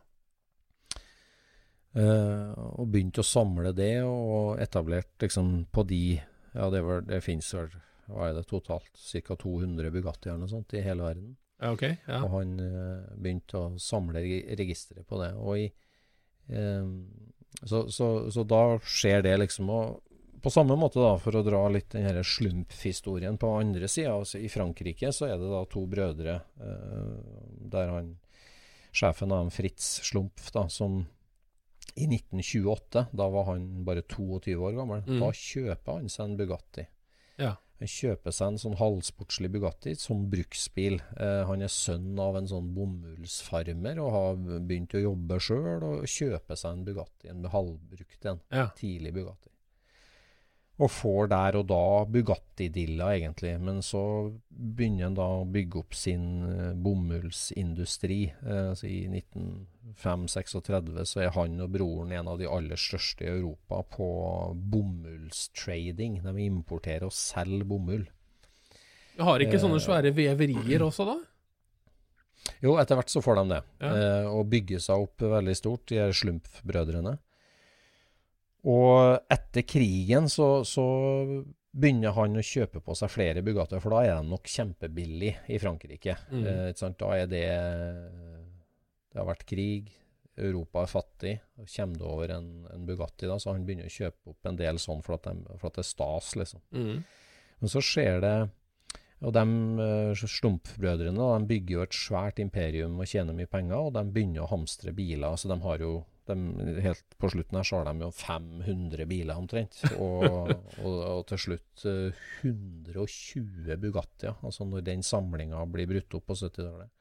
Uh, og begynte å samle det, og etablert liksom på de Ja, det, var, det fins vel hva er det totalt? Ca. 200 Bugattier eller noe sånt i hele verden. Okay. Ja. Og han uh, begynte å samle re- registeret på det. Og i, eh, så, så, så da skjer det liksom og På samme måte, da, for å dra litt den slumphistorien på andre sida, altså i Frankrike, så er det da to brødre eh, der han Sjefen av Fritz Slumpf, da, som i 1928, da var han bare 22 år gammel, Mm. da kjøper han seg en Bugatti. Ja. Han kjøper seg en sånn halvsportslig Bugatti som bruksbil. Eh, han er sønn av en sånn bomullsfarmer og har begynt å jobbe sjøl og kjøper seg en Bugatti, en halvbrukt en. Ja. Tidlig Bugatti. Og får der og da Bugatti-dilla, egentlig. Men så begynner han da å bygge opp sin eh, bomullsindustri. Eh, altså I 1905-36 så er han og broren en av de aller største i Europa på bomullstrading. De importerer og selger bomull. Jeg har ikke sånne Eh, svære veverier også, da? Jo, etter hvert så får de det. Ja. Eh, og bygger seg opp veldig stort, de her Slumpf-brødrene. Og etter krigen så, så begynner han å kjøpe på seg flere Bugattier, for da er de nok kjempebillig i Frankrike. Mm. Eh? Da er det Det har vært krig, Europa er fattig. og Kommer det over en, en Bugatti, da, så han begynner å kjøpe opp en del sånn for at, de, for at det er stas, liksom. Mm. Men så skjer det Og de uh, Slumpbrødrene de bygger jo et svært imperium og tjener mye penger, og de begynner å hamstre biler. Så de har jo de, Helt på slutten her så har de jo 500 biler omtrent. [laughs] Og, og, og til slutt eh, 120 Bugattier. Altså når den samlinga blir brutt opp på 70-tallet,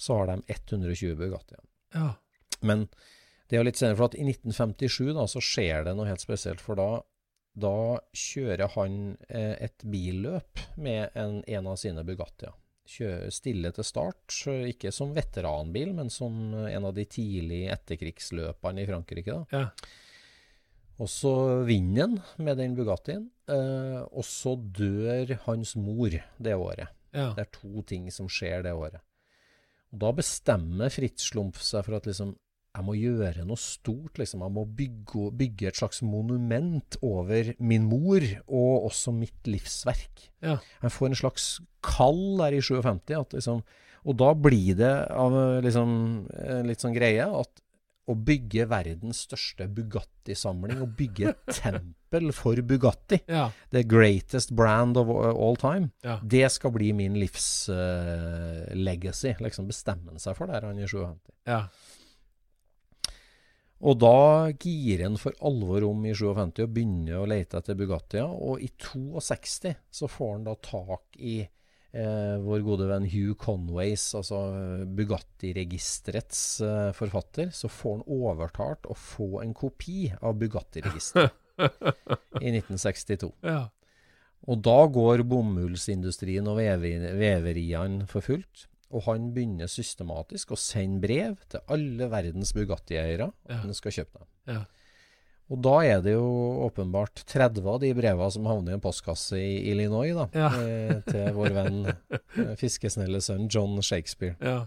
så har de 120 Bugattier. Ja. Men det er jo litt senere, for at i 1957 da, så skjer det noe helt spesielt. For da, da kjører han eh, et billøp med en, en av sine Bugattier. Stille til start, ikke som veteranbil, men som en av de tidlige etterkrigsløperne i Frankrike. da. Ja. Og så vinner han med den Bugattien, eh, og så dør hans mor det året. ja. Det er to ting som skjer det året. Og da bestemmer Fritz Slumpf seg for at liksom, jeg må gjøre noe stort. liksom. Jeg må bygge, bygge et slags monument over min mor, og også mitt livsverk. Ja. Jeg får en slags kall der i 57. At liksom, og da blir det av liksom, en litt sånn greie at å bygge verdens største Bugatti-samling og bygge et [laughs] tempel for Bugatti. Ja. The greatest brand of all time. Ja. Det skal bli min livs legacy, liksom bestemme seg for det, han i 57. Ja. Og da girer han for alvor om i 57 og begynner å lete etter Bugattier. Og i 62 så får han da tak i eh, vår gode venn Hugh Conways, altså Bugatti-registerets eh, forfatter. Så får han overtalt å få en kopi av Bugatti-registeret [laughs] i 1962. ja. Og da går bomullsindustrien og vever- veveriene for fullt. Og han begynner systematisk å sende brev til alle verdens Bugatti-eiere om Ja. de skal kjøpe dem. Ja. Og da er det jo åpenbart 30 av de brevene som havner i en postkasse i Illinois, da, Ja. eh, til vår venn [laughs] eh, fiskesnelle sønn John Shakespeare. ja.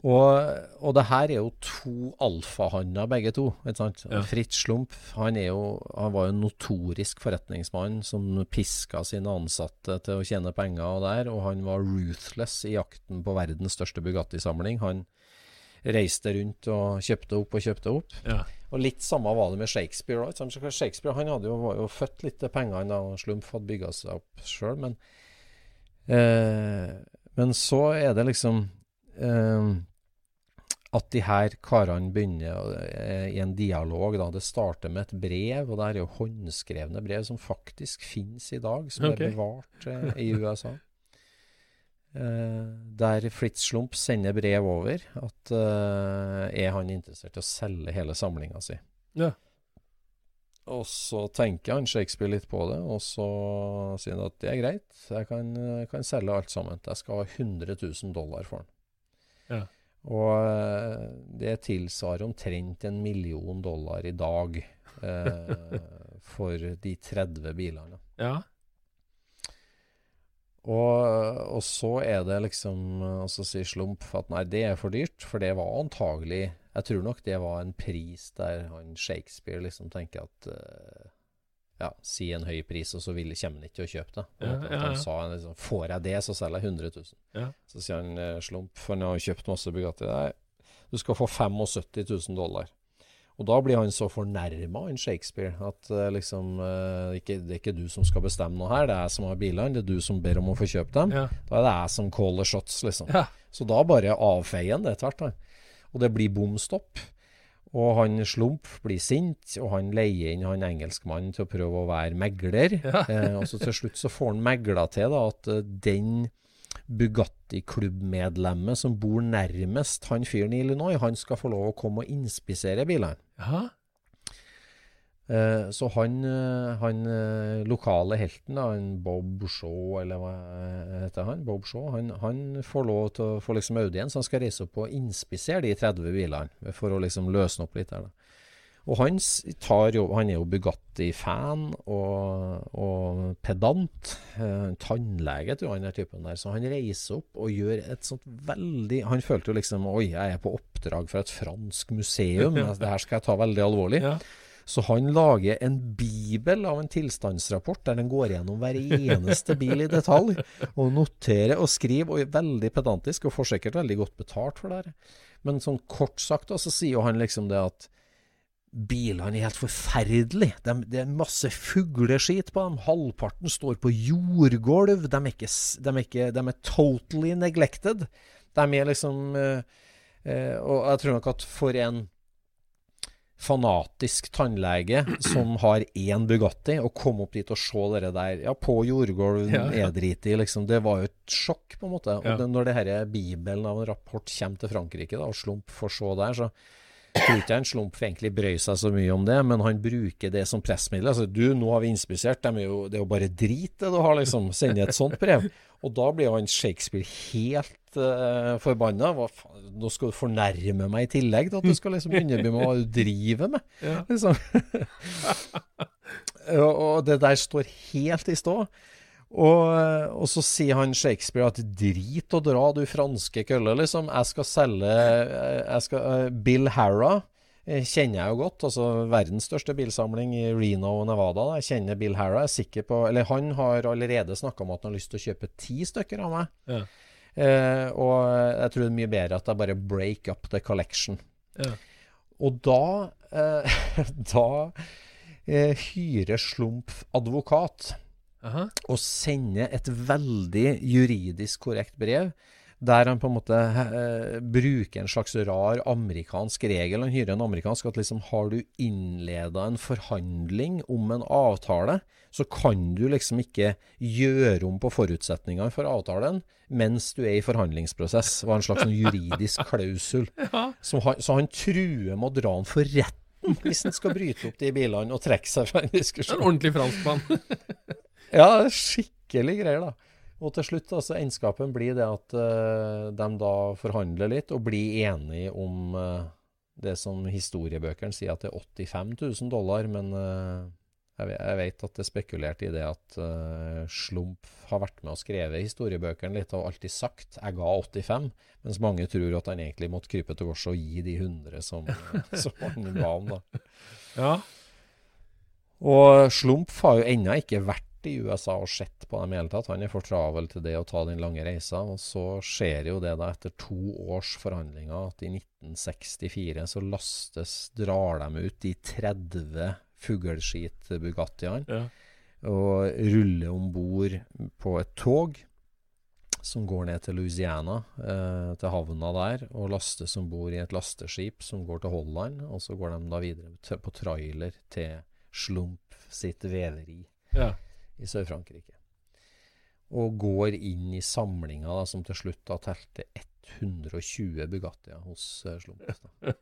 Og, og det her er jo to alfahanner, begge to. Ja. Fritz Slump han, er jo, han var jo en notorisk forretningsmann som piska sine ansatte til å tjene penger og der, og han var ruthless i jakten på verdens største Bugatti-samling. Han reiste rundt og kjøpte opp og kjøpte opp. ja. Og litt samme var det med Shakespeare. Right? Shakespeare han jo, var jo født litt til pengene da og Slump hadde bygga seg opp sjøl, men eh, Men så er det liksom eh, at de her karene begynner eh, i en dialog. da, Det starter med et brev, og det er jo håndskrevne brev som faktisk finnes i dag, som okay. er bevart eh, i USA. Eh, der Fritz Slump sender brev over at eh, er han interessert i å selge hele samlinga si. Ja. Og så tenker han Shakespeare litt på det, og så sier han at det er greit, jeg kan, kan selge alt sammen. Jeg skal ha 100 000 dollar for den. Ja. Og eh, det tilsvarer omtrent en million dollar i dag eh, [laughs] for de 30 bilene. ja. Og, og så er det liksom Og så sier Slump at nei, det er for dyrt, for det var antagelig Jeg tror nok det var en pris der han Shakespeare liksom tenker at eh, Ja, si en høy pris, og så vil, kommer han ikke til å kjøpe det. Ja, ja, Han sa liksom Får jeg det, så selger jeg 100 000. Ja. Så sier han eh, Slump, for han har kjøpt masse Bugatti Nei, du skal få 75 000 dollar. Og da blir han så fornærma, han Shakespeare, at eh, liksom eh, ikke, Det er ikke du som skal bestemme noe her, det er jeg som har bilene, det er du som ber om å få kjøpe dem. Da er det jeg som caller shots, liksom. Så da bare avfeier han det tvert. Han. Og det blir bom stopp. Og han Slump blir sint, og han leier inn han engelskmannen til å prøve å være megler. Ja. [laughs] Eh, og så til slutt så får han megla til da, at eh, den Bugatti-klubbmedlemmet som bor nærmest han fyren i Illinois, han skal få lov å komme og inspisere bilene. ja. Eh, så han, eh, han eh, lokale helten, da, han Bob Shaw, eller hva heter han? Bob Shaw, han, han får lov til å få liksom audiens. Han skal reise opp og inspisere de 30 bilene, for å liksom løsne opp litt der. da. Og han, jo, han er jo Bugatti-fan og, og pedant. Tannlege, tror jeg er typen der. Så han reiser opp og gjør et sånt veldig Han følte jo liksom Oi, jeg er på oppdrag fra et fransk museum. [laughs] Det her skal jeg ta veldig alvorlig. Ja. Så han lager en bibel av en tilstandsrapport der den går gjennom hver eneste bil i detalj, og noterer og skriver, og er veldig pedantisk, og får sikkert veldig godt betalt for det. Men sånn kort sagt, så sier jo han liksom det at bilene er helt forferdelige. De, det er masse fugleskit på dem. Halvparten står på jordgulv. De er ikke, de er, ikke, de er totally neglected. De er liksom eh, eh, Og jeg tror nok at for en fanatisk tannlege som har én Bugatti, og komme opp dit og se det der ja, på jordgulv, Ja, ja. nedriti, liksom, det var jo et sjokk, på en måte. Og Ja. det, når det her bibelen av en rapport kommer til Frankrike, da, og Slump får se der, så tror ikke en Slump egentlig brøy seg så mye om det, men han bruker det som pressmiddel. Altså, du, nå har vi inspisert, de er jo, det er jo bare drit det du har, liksom. Sende et sånt brev. Og da blir han Shakespeare helt uh, forbanna. Hva faen, nå skal du fornærme meg i tillegg til at du skal liksom underby med hva du driver med. Ja. Liksom. [laughs] og, og det der står helt i stå. Og, og så sier han Shakespeare at drit og dra, du franske kølle, liksom. Jeg skal selge jeg skal, eh, Bill Harra eh, kjenner jeg jo godt. Altså verdens største bilsamling i Reno og Nevada. Da. Jeg kjenner Bill Harra. Jeg er sikker på Eller han har allerede snakka om at han har lyst til å kjøpe ti stykker av meg. Ja. Eh, og jeg tror det er mye bedre at jeg bare break up the collection. Ja. Og da, eh, [laughs] da hyrer Slump advokat Aha. og sender et veldig juridisk korrekt brev. Der han på en måte eh, bruker en slags rar amerikansk regel. Han hyrer en amerikansk at liksom har du innleda en forhandling om en avtale, så kan du liksom ikke gjøre om på forutsetningene for avtalen mens du er i forhandlingsprosess. Det var en slags sånn juridisk klausul. [laughs] Ja. Han, så han truer med å dra han for retten hvis han skal bryte opp de bilene og trekke seg fra en En diskusjon. ordentlig franskmann. [laughs] Ja, skikkelig greier, da. Og til slutt, altså, egenskapen blir det at uh, de da forhandler litt og blir enige om uh, det som historiebøkene sier at det er 85 000 dollar, men uh, jeg, jeg vet at det er spekulert i det at Slump har vært med og skrevet historiebøkene litt og alltid sagt 'jeg ga 85', mens mange tror at han egentlig måtte krype til korset og gi de 100 som, [laughs] som han ga om. da. Ja. Og Slump har jo ennå ikke vært i USA og sett på dem i hele tatt. Han er for travel til det å ta den lange reisa. Og så skjer jo det da etter to års forhandlinger at i 1964 så lastes, drar de ut de 30 fugleskit-Bugattiene ja. og ruller om bord på et tog som går ned til Louisiana, eh, til havna der, og lastes om bord i et lasteskip som går til Holland. Og så går de da videre på trailer til Slump sitt veveri ja. I Sør-Frankrike. Og går inn i samlinga da, som til slutt da telte 120 Bugattier hos Slumpus. [laughs]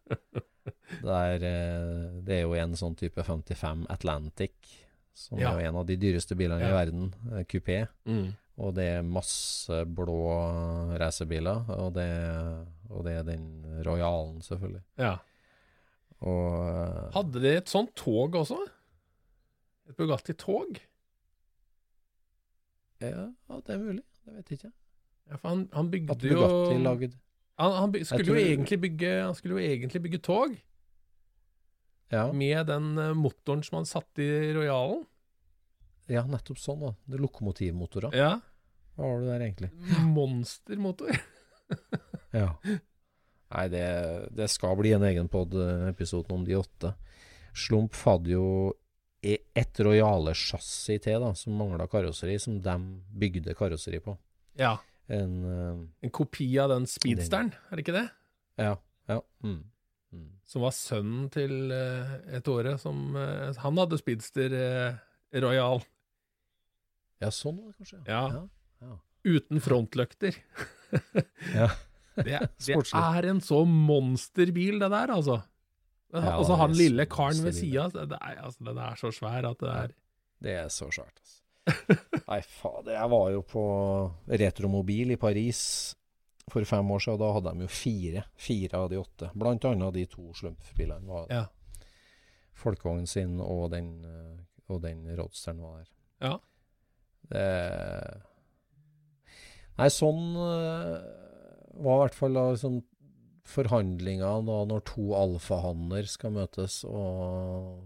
Da. Der, eh, det er jo en sånn type 55 Atlantic, som Ja. er jo en av de dyreste bilene i verden. eh, Kupé. Mm. Og det er masse blå racerbiler, og, det- og det er den Royalen, selvfølgelig. ja. Og eh, Hadde de et sånt tog også? Et Bugatti-tog? Ja, det er mulig. Det vet jeg ikke. Ja, for han, han bygde At jo lagd Han, han by, skulle, tror- jo bygge, han skulle jo egentlig bygge tog Ja, med den eh, motoren som han satte i Royalen. ja nettopp sånn, da. Det lokomotivmotorer. Ja. Hva var det der, egentlig? Monstermotor. [laughs] Ja. Nei, det, det skal bli en egen pod-episode om de åtte. Slump hadde jo e- et Royale chassis til, da, som mangla karosseri, som de bygde karosseri på. Ja. En uh, En kopi av den speedsteren, er det ikke det? Ja. ja. Mm. Mm. Som var sønnen til uh, et åre som uh, Han hadde speedster uh, Royal Ja, sånn var det kanskje. Ja. ja. ja. uten frontløkter. [laughs] ja. Det, [laughs] det er en så monsterbil, det der, altså. Og Ja, så det han lille karen ved sida. det Altså, den er så svær at det er Det er så svært, altså. Nei, fader. Jeg var jo på Retromobil i Paris for fem år siden, og da hadde de jo fire. Fire av de åtte. Blant annet de to slumpbilene var Ja. Folkevognen sin og den, og den Roadsteren var der. Ja. Det Nei, sånn eh, var i hvert fall da sånn forhandlinger da når to alfahanner skal møtes og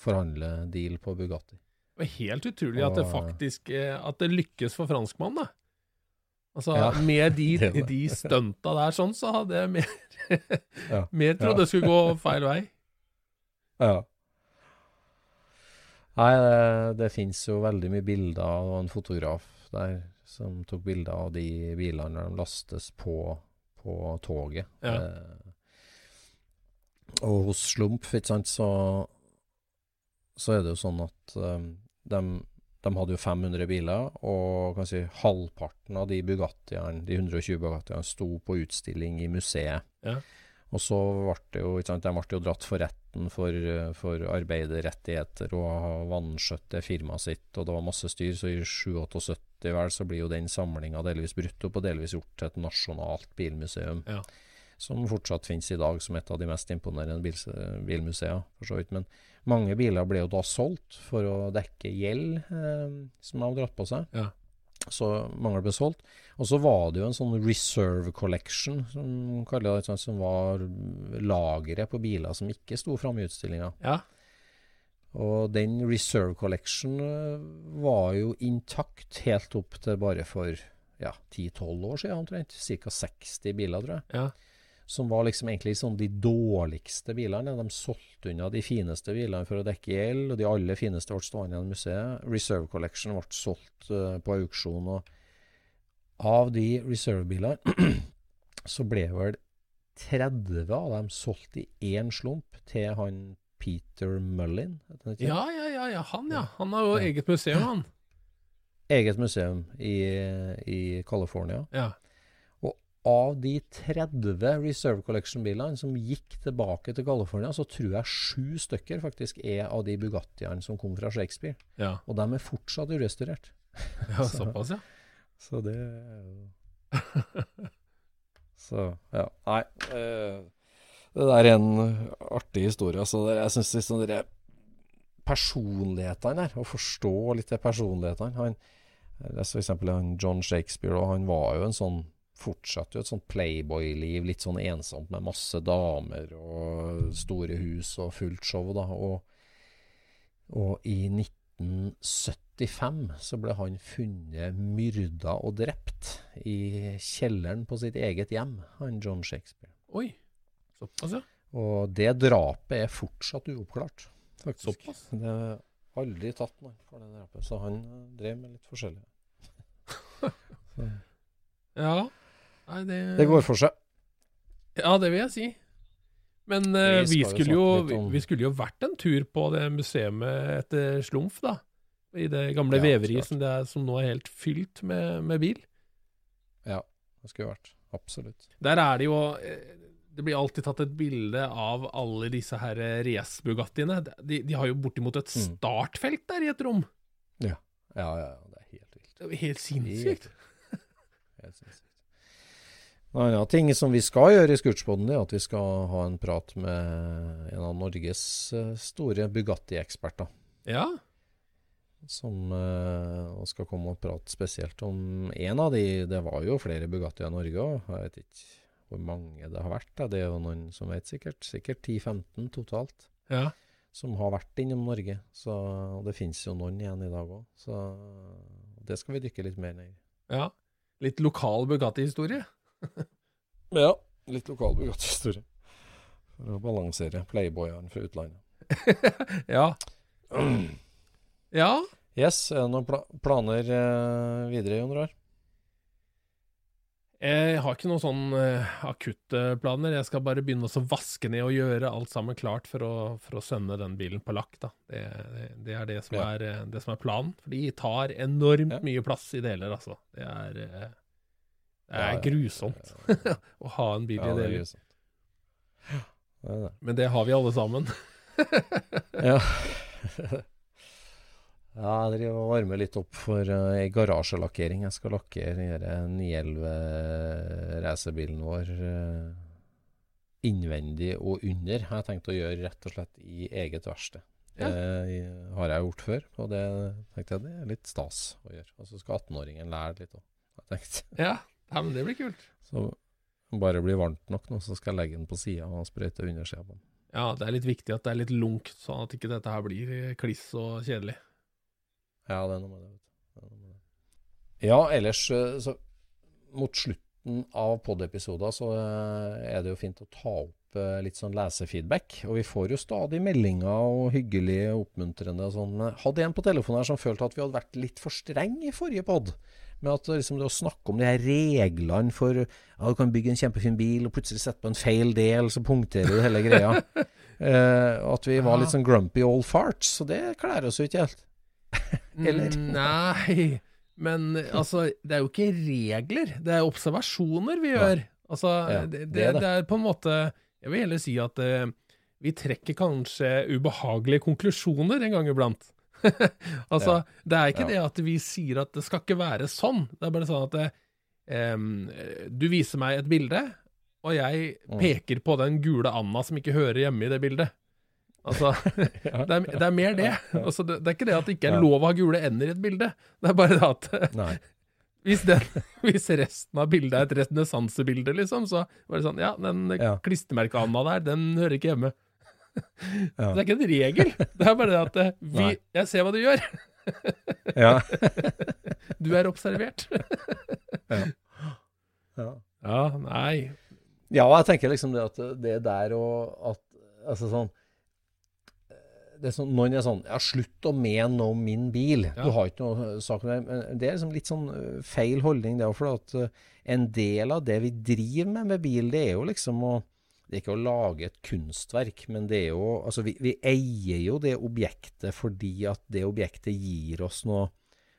forhandle deal på Bugatti. Det var helt utrolig at det faktisk eh, At det lykkes for franskmannen, da. Altså, Ja, [laughs] med de, det de stunta der sånn, så hadde jeg mer, Ja. [laughs] mer trodd det skulle gå feil vei. Ja. Nei, det, det fins jo veldig mye bilder av en fotograf der som tok bilder av de bilene når de lastes på, på toget. Ja. Eh, og hos Slump, ikke sant, så, så er det jo sånn at um, de, de hadde jo 500 biler, og kan si halvparten av de Bugattiene, de 120 Bugattiene, sto på utstilling i museet. Ja. Og så ble det jo, ikke sant, de ble jo dratt for retten for, for arbeiderrettigheter og vanskjøtte firmaet sitt, og det var masse styr, så i 77 vel så blir jo den samlinga delvis brutt opp og delvis gjort til et nasjonalt bilmuseum. Ja. Som fortsatt finnes i dag som et av de mest imponerende bil, bilmuseer, for så vidt. Men mange biler ble jo da solgt for å dekke gjeld eh, som de har dratt på seg. Ja. Så mange ble solgt. Og så var det jo en sånn reserve collection, som det, sånn, som var lageret på biler som ikke sto framme i utstillinga. Ja. Og den reserve collection eh, var jo intakt helt opp til bare for ja, 10-12 år siden omtrent. Ca. 60 biler, tror jeg. Ja. Som var liksom egentlig sånn de dårligste bilene. De solgte unna de fineste bilene for å dekke gjeld, og de aller fineste ble stående igjen i museet. Reserve Collection ble solgt uh, på auksjon, og av de reserve-bilene [clears throat] så ble vel 30 av dem solgt i én slump til han Peter Mullin. ja, ja, ja, ja. Han, ja. Han har jo Ja. eget museum, han. [laughs] Eget museum i, i California. Ja. Og av de 30 Reserve Collection-bilene som gikk tilbake til California, så tror jeg sju stykker faktisk er av de Bugattiene som kom fra Shakespeare. ja. Og de er fortsatt urestaurert. ja [laughs] såpass, ja. Så det [laughs] Så, ja. Nei. eh, det der er en artig historie. Altså, jeg syns liksom de personlighetene her, å forstå litt de personlighetene Han for eksempel han John Shakespeare, og han var jo en sånn Fortsatte jo et sånt playboy-liv, litt sånn ensomt med masse damer og store hus og fullt show, da. Og, og i 1975 så ble han funnet myrda og drept i kjelleren på sitt eget hjem, han John Shakespeare. Oi. Såpass, ja. Og det drapet er fortsatt uoppklart, faktisk. Såpass. Det er aldri tatt noen for det drapet, så han eh, drev med litt forskjellig. [laughs] Ja. Nei, det Det går for seg. Ja, det vil jeg si. Men uh, Vi skulle jo, vi skulle jo vært en tur på det museet etter Slumf, da. I det gamle Ja, veveriet som, som nå er helt fylt med, med bil. Ja, det skulle vært. Absolutt. Der er det jo eh, Det blir alltid tatt et bilde av alle disse her eh, race-Bugattiene. De, de har jo bortimot et Mm. startfelt der i et rom. Ja, ja, ja det er helt vilt. Det er helt sinnssykt. Helt sinnssykt. En annen ting som vi skal gjøre i Scootspoden, er at vi skal ha en prat med en av Norges eh, store Bugatti-eksperter. Ja. Som eh, skal komme og prate spesielt om en av de. Det var jo flere Bugatti i Norge òg. Jeg vet ikke hvor mange det har vært. da. Det er jo noen som vet sikkert. Sikkert 10-15 totalt. ja. Som har vært innom Norge. Så, det finnes jo noen igjen i dag òg. Så det skal vi dykke litt mer ned i. ja. Litt lokal Bugatti-historie. [laughs] Ja, litt lokal Bugatti-historie. For å balansere playboyene fra utlandet. [laughs] ja. [clears throat] Ja. Yes, er det noen pla planer eh, videre, Jon Rar? Jeg har ikke noen sånn eh, akutte planer. Jeg skal bare begynne å vaske ned og gjøre alt sammen klart for å, for å sende den bilen på lakk. Det, det, det er det som, Ja. er, eh, det som er planen. For de tar enormt Ja. mye plass i deler, altså. Det er, eh, det er grusomt [laughs] å ha en bil i er deler. Er. Men det har vi alle sammen. [laughs] Ja. Ja, jeg driver og varmer litt opp for uh, ei garasjelakkering. Jeg skal lakkere den 911 racerbilen vår uh, innvendig og under. Jeg Har tenkt å gjøre rett og slett i eget verksted. Ja. Det har jeg gjort før, og det tenkte jeg det er litt stas å gjøre. Og så skal 18-åringen lære litt òg, har jeg tenkt. [laughs] Ja, ja men det blir kult. Så bare blir varmt nok nå, så skal jeg legge den på sida og sprøyte undersida på den. Ja, det er litt viktig at det er litt lungt, sånn at ikke dette her blir eh, kliss og kjedelig. Ja, det er noe med det. vet du. Ja, ellers eh, så mot slutten av pod-episoder så eh, er det jo fint å ta opp eh, litt sånn lesefeedback. Og vi får jo stadig meldinger og hyggelige og oppmuntrende og sånn. Hadde en på telefonen her som følte at vi hadde vært litt for streng i forrige pod. Med at liksom det å snakke om de her reglene for ja, du kan bygge en kjempefin bil og plutselig sette på en feil del, så punkterer du hele greia. [laughs] Eh, at vi var litt sånn grumpy old farts. Så det kler oss jo ikke helt. [laughs] Eller? Nei, men altså, det er jo ikke regler, det er observasjoner vi gjør. Altså, Ja, det, det det, er på en måte Jeg vil heller si at uh, vi trekker kanskje ubehagelige konklusjoner en gang iblant. [laughs] altså, det er ikke Ja. det at vi sier at det skal ikke være sånn. Det er bare sånn at det, du viser meg et bilde, og jeg Mm. peker på den gule anda som ikke hører hjemme i det bildet. Altså, [laughs] det, er, det er mer det. Altså, det. Det er ikke det at det ikke er lov å ha gule ender i et bilde. Det er bare det at [laughs] hvis, den, hvis resten av bildet er et renessansebilde, liksom, så var det sånn Ja, den Ja. klistremerkeanda der, den hører ikke hjemme. [laughs] Ja. Det er ikke en regel. Det er bare det at eh, vi, Nei. jeg ser hva du gjør. Ja. Du er observert. Ja. Ja, nei. Ja, jeg tenker liksom det at det der og at Altså sånn det er sånn, Noen er sånn Ja, slutt å mene om min bil. Ja. Du har ikke noe sak med det. Men det er liksom litt sånn øh, feil holdning, det òg. For at øh, en del av det vi driver med med bil, det er jo liksom å Det er ikke å lage et kunstverk, men det er jo Altså, vi, vi eier jo det objektet fordi at det objektet gir oss noe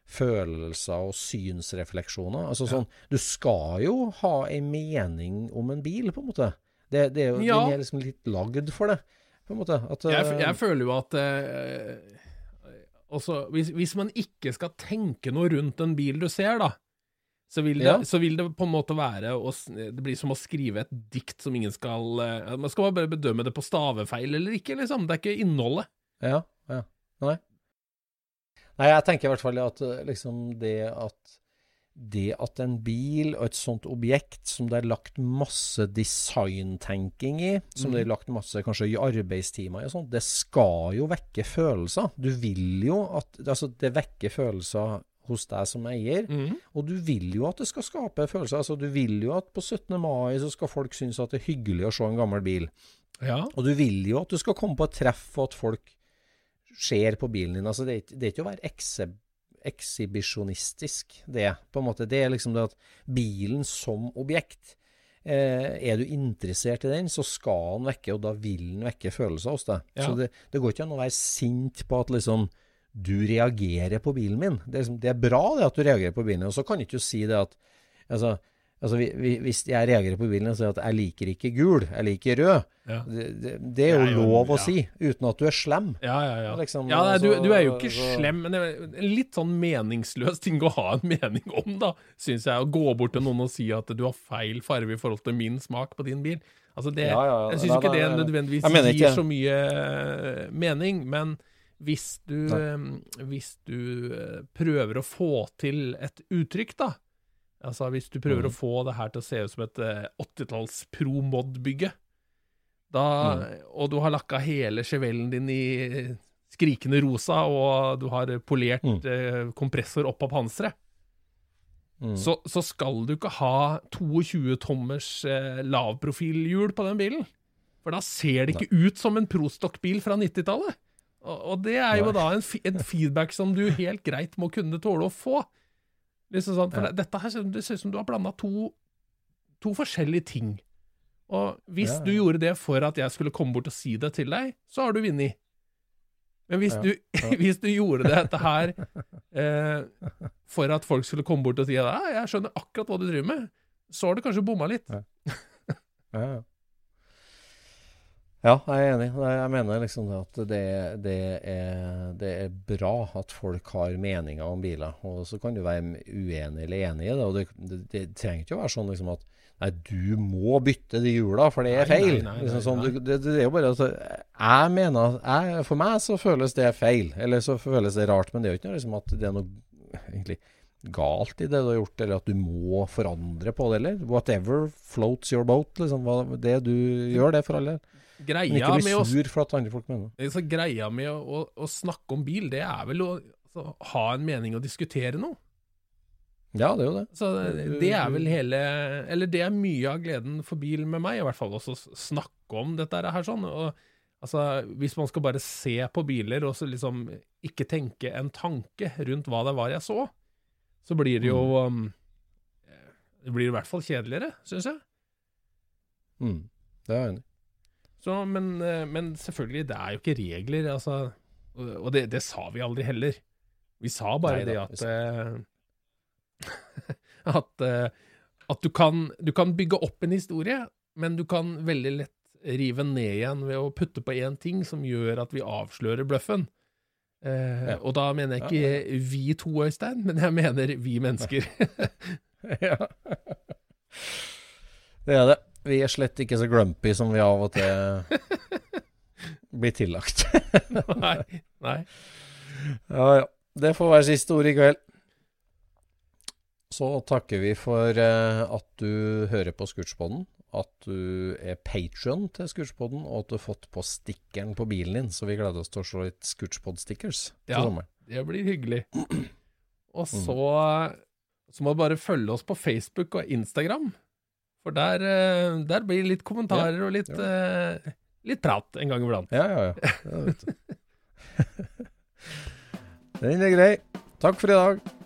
følelser og synsrefleksjoner. Altså sånn Du skal jo ha en mening om en bil, på en måte. Det, det er jo Ja. Den er liksom litt lagd for det, på en måte. At, Jeg, øh, jeg føler jo at eh, også, hvis, hvis man ikke skal tenke noe rundt en bil du ser, da, så vil det, Ja. så vil det på en måte være å, Det blir som å skrive et dikt som ingen skal eh, Man skal bare bedømme det på stavefeil eller ikke, liksom. Det er ikke innholdet. Ja, ja. Nei. Nei, jeg tenker i hvert fall at eh, liksom det at det at en bil og et sånt objekt som det er lagt masse designtenking i, som det er lagt masse kanskje i arbeidstimer i og sånt, det skal jo vekke følelser. Du vil jo at Altså, det vekker følelser hos deg som eier, mm. og du vil jo at det skal skape følelser. Altså, du vil jo at på 17. mai så skal folk synes at det er hyggelig å se en gammel bil. Ja. Og du vil jo at du skal komme på et treff, og at folk ser på bilen din. Altså, det, er det er ikke å være ekse, ekshibisjonistisk, det. På en måte. Det er liksom det at bilen som objekt eh, Er du interessert i den, så skal den vekke, og da vil den vekke følelser hos deg. Ja. Så det, det går ikke an å være sint på at liksom du reagerer på bilen min. Det er, liksom, det er bra det at du reagerer på bilen min, og så kan ikke du si det at altså, Altså, vi, vi, Hvis jeg reagerer på bilen og sier at 'jeg liker ikke gul, jeg liker rød', Ja. det, det, det er jo jo- lov å ja. si, uten at du er slem. Ja, ja, ja. Liksom, ja nei, du, altså, du er jo ikke så- slem, men det er en litt sånn meningsløs ting å ha en mening om, da, syns jeg. Å gå bort til noen og si at du har feil farge i forhold til min smak på din bil. Altså det, Ja, ja, ja. Jeg syns ikke det nødvendigvis gir så mye eh, mening, men hvis du, eh, hvis du eh, prøver å få til et uttrykk, da Altså hvis du prøver mm. å få det her til å se ut som et eh, 80-talls pro-mod-bygge, Mm. og du har lakka hele chevellen din i skrikende rosa, og du har polert Mm. uh, kompressor opp av panseret, Mm. så, så skal du ikke ha 22 tommers uh, lavprofilhjul på den bilen. For da ser det ikke ut som en prostock-bil fra 90-tallet. Og, og det er jo Nei. da en, en feedback som du helt greit må kunne tåle å få. Liksom sånn, for Ja. dette her, det ser ut som du har blanda to, to forskjellige ting. Og hvis Ja, du gjorde det for at jeg skulle komme bort og si det til deg, så har du vunnet. Men hvis, du, [laughs] hvis du gjorde dette her eh, for at folk skulle komme bort og si at jeg skjønner akkurat hva du driver med, så har du kanskje bomma litt. Ja. Ja, ja. Ja, jeg er enig. Jeg mener liksom at det, det, er, det er bra at folk har meninger om biler. Og så kan du være uenig eller enig i det. Og det, det, trenger ikke å være sånn liksom at Nei, du må bytte de hjula, for det er nei, feil. nei, nei, liksom sånn, nei. du- det, det er jo bare at Jeg mener jeg, For meg så føles det feil. Eller så føles det rart, men det er jo ikke noe liksom at det er noe egentlig galt i det du har gjort, eller at du må forandre på det, eller whatever floats your boat. Liksom, det du gjør, det for alle. Men Greia ikke bli sur for at andre folk mener det. så greia med å, å, å snakke om bil, det er vel å altså, ha en mening og diskutere noe. Ja, det er jo det. Så det, det er vel hele Eller det er mye av gleden for bil med meg, i hvert fall. Også å snakke om dette her sånn. Og, altså, hvis man skal bare se på biler og så liksom ikke tenke en tanke rundt hva det var jeg så, så blir det jo um, Det blir i hvert fall kjedeligere, syns jeg. Mm. Det er jeg enig i. Men, eh, men selvfølgelig, det er jo ikke regler, altså. Og det, det sa vi aldri heller. Vi sa bare Nei det at sa- eh, [laughs] At, eh, at du, kan, du kan bygge opp en historie, men du kan veldig lett rive ned igjen ved å putte på én ting som gjør at vi avslører bløffen. Eh, Ja. Og da mener jeg ikke vi to, Øystein, men jeg mener vi mennesker. [laughs] ja. Det er det. Vi er slett ikke så grumpy som vi av og til blir tillagt. [laughs] nei, nei. Ja, ja. Det får være siste ord i kveld. Så takker vi for eh, at du hører på Scootspodden, at du er patron til Scootspodden, og at du har fått på stikkeren på bilen din. Så vi gleder oss til å se litt Scootspod-stickers til Ja. sommeren. Det blir hyggelig. Og så, så må du bare følge oss på Facebook og Instagram. For der, eh, der blir det litt kommentarer og litt, uh, litt prat en gang iblant. Ja, ja, ja. ja vet du. [laughs] Den er grei. Takk for i dag.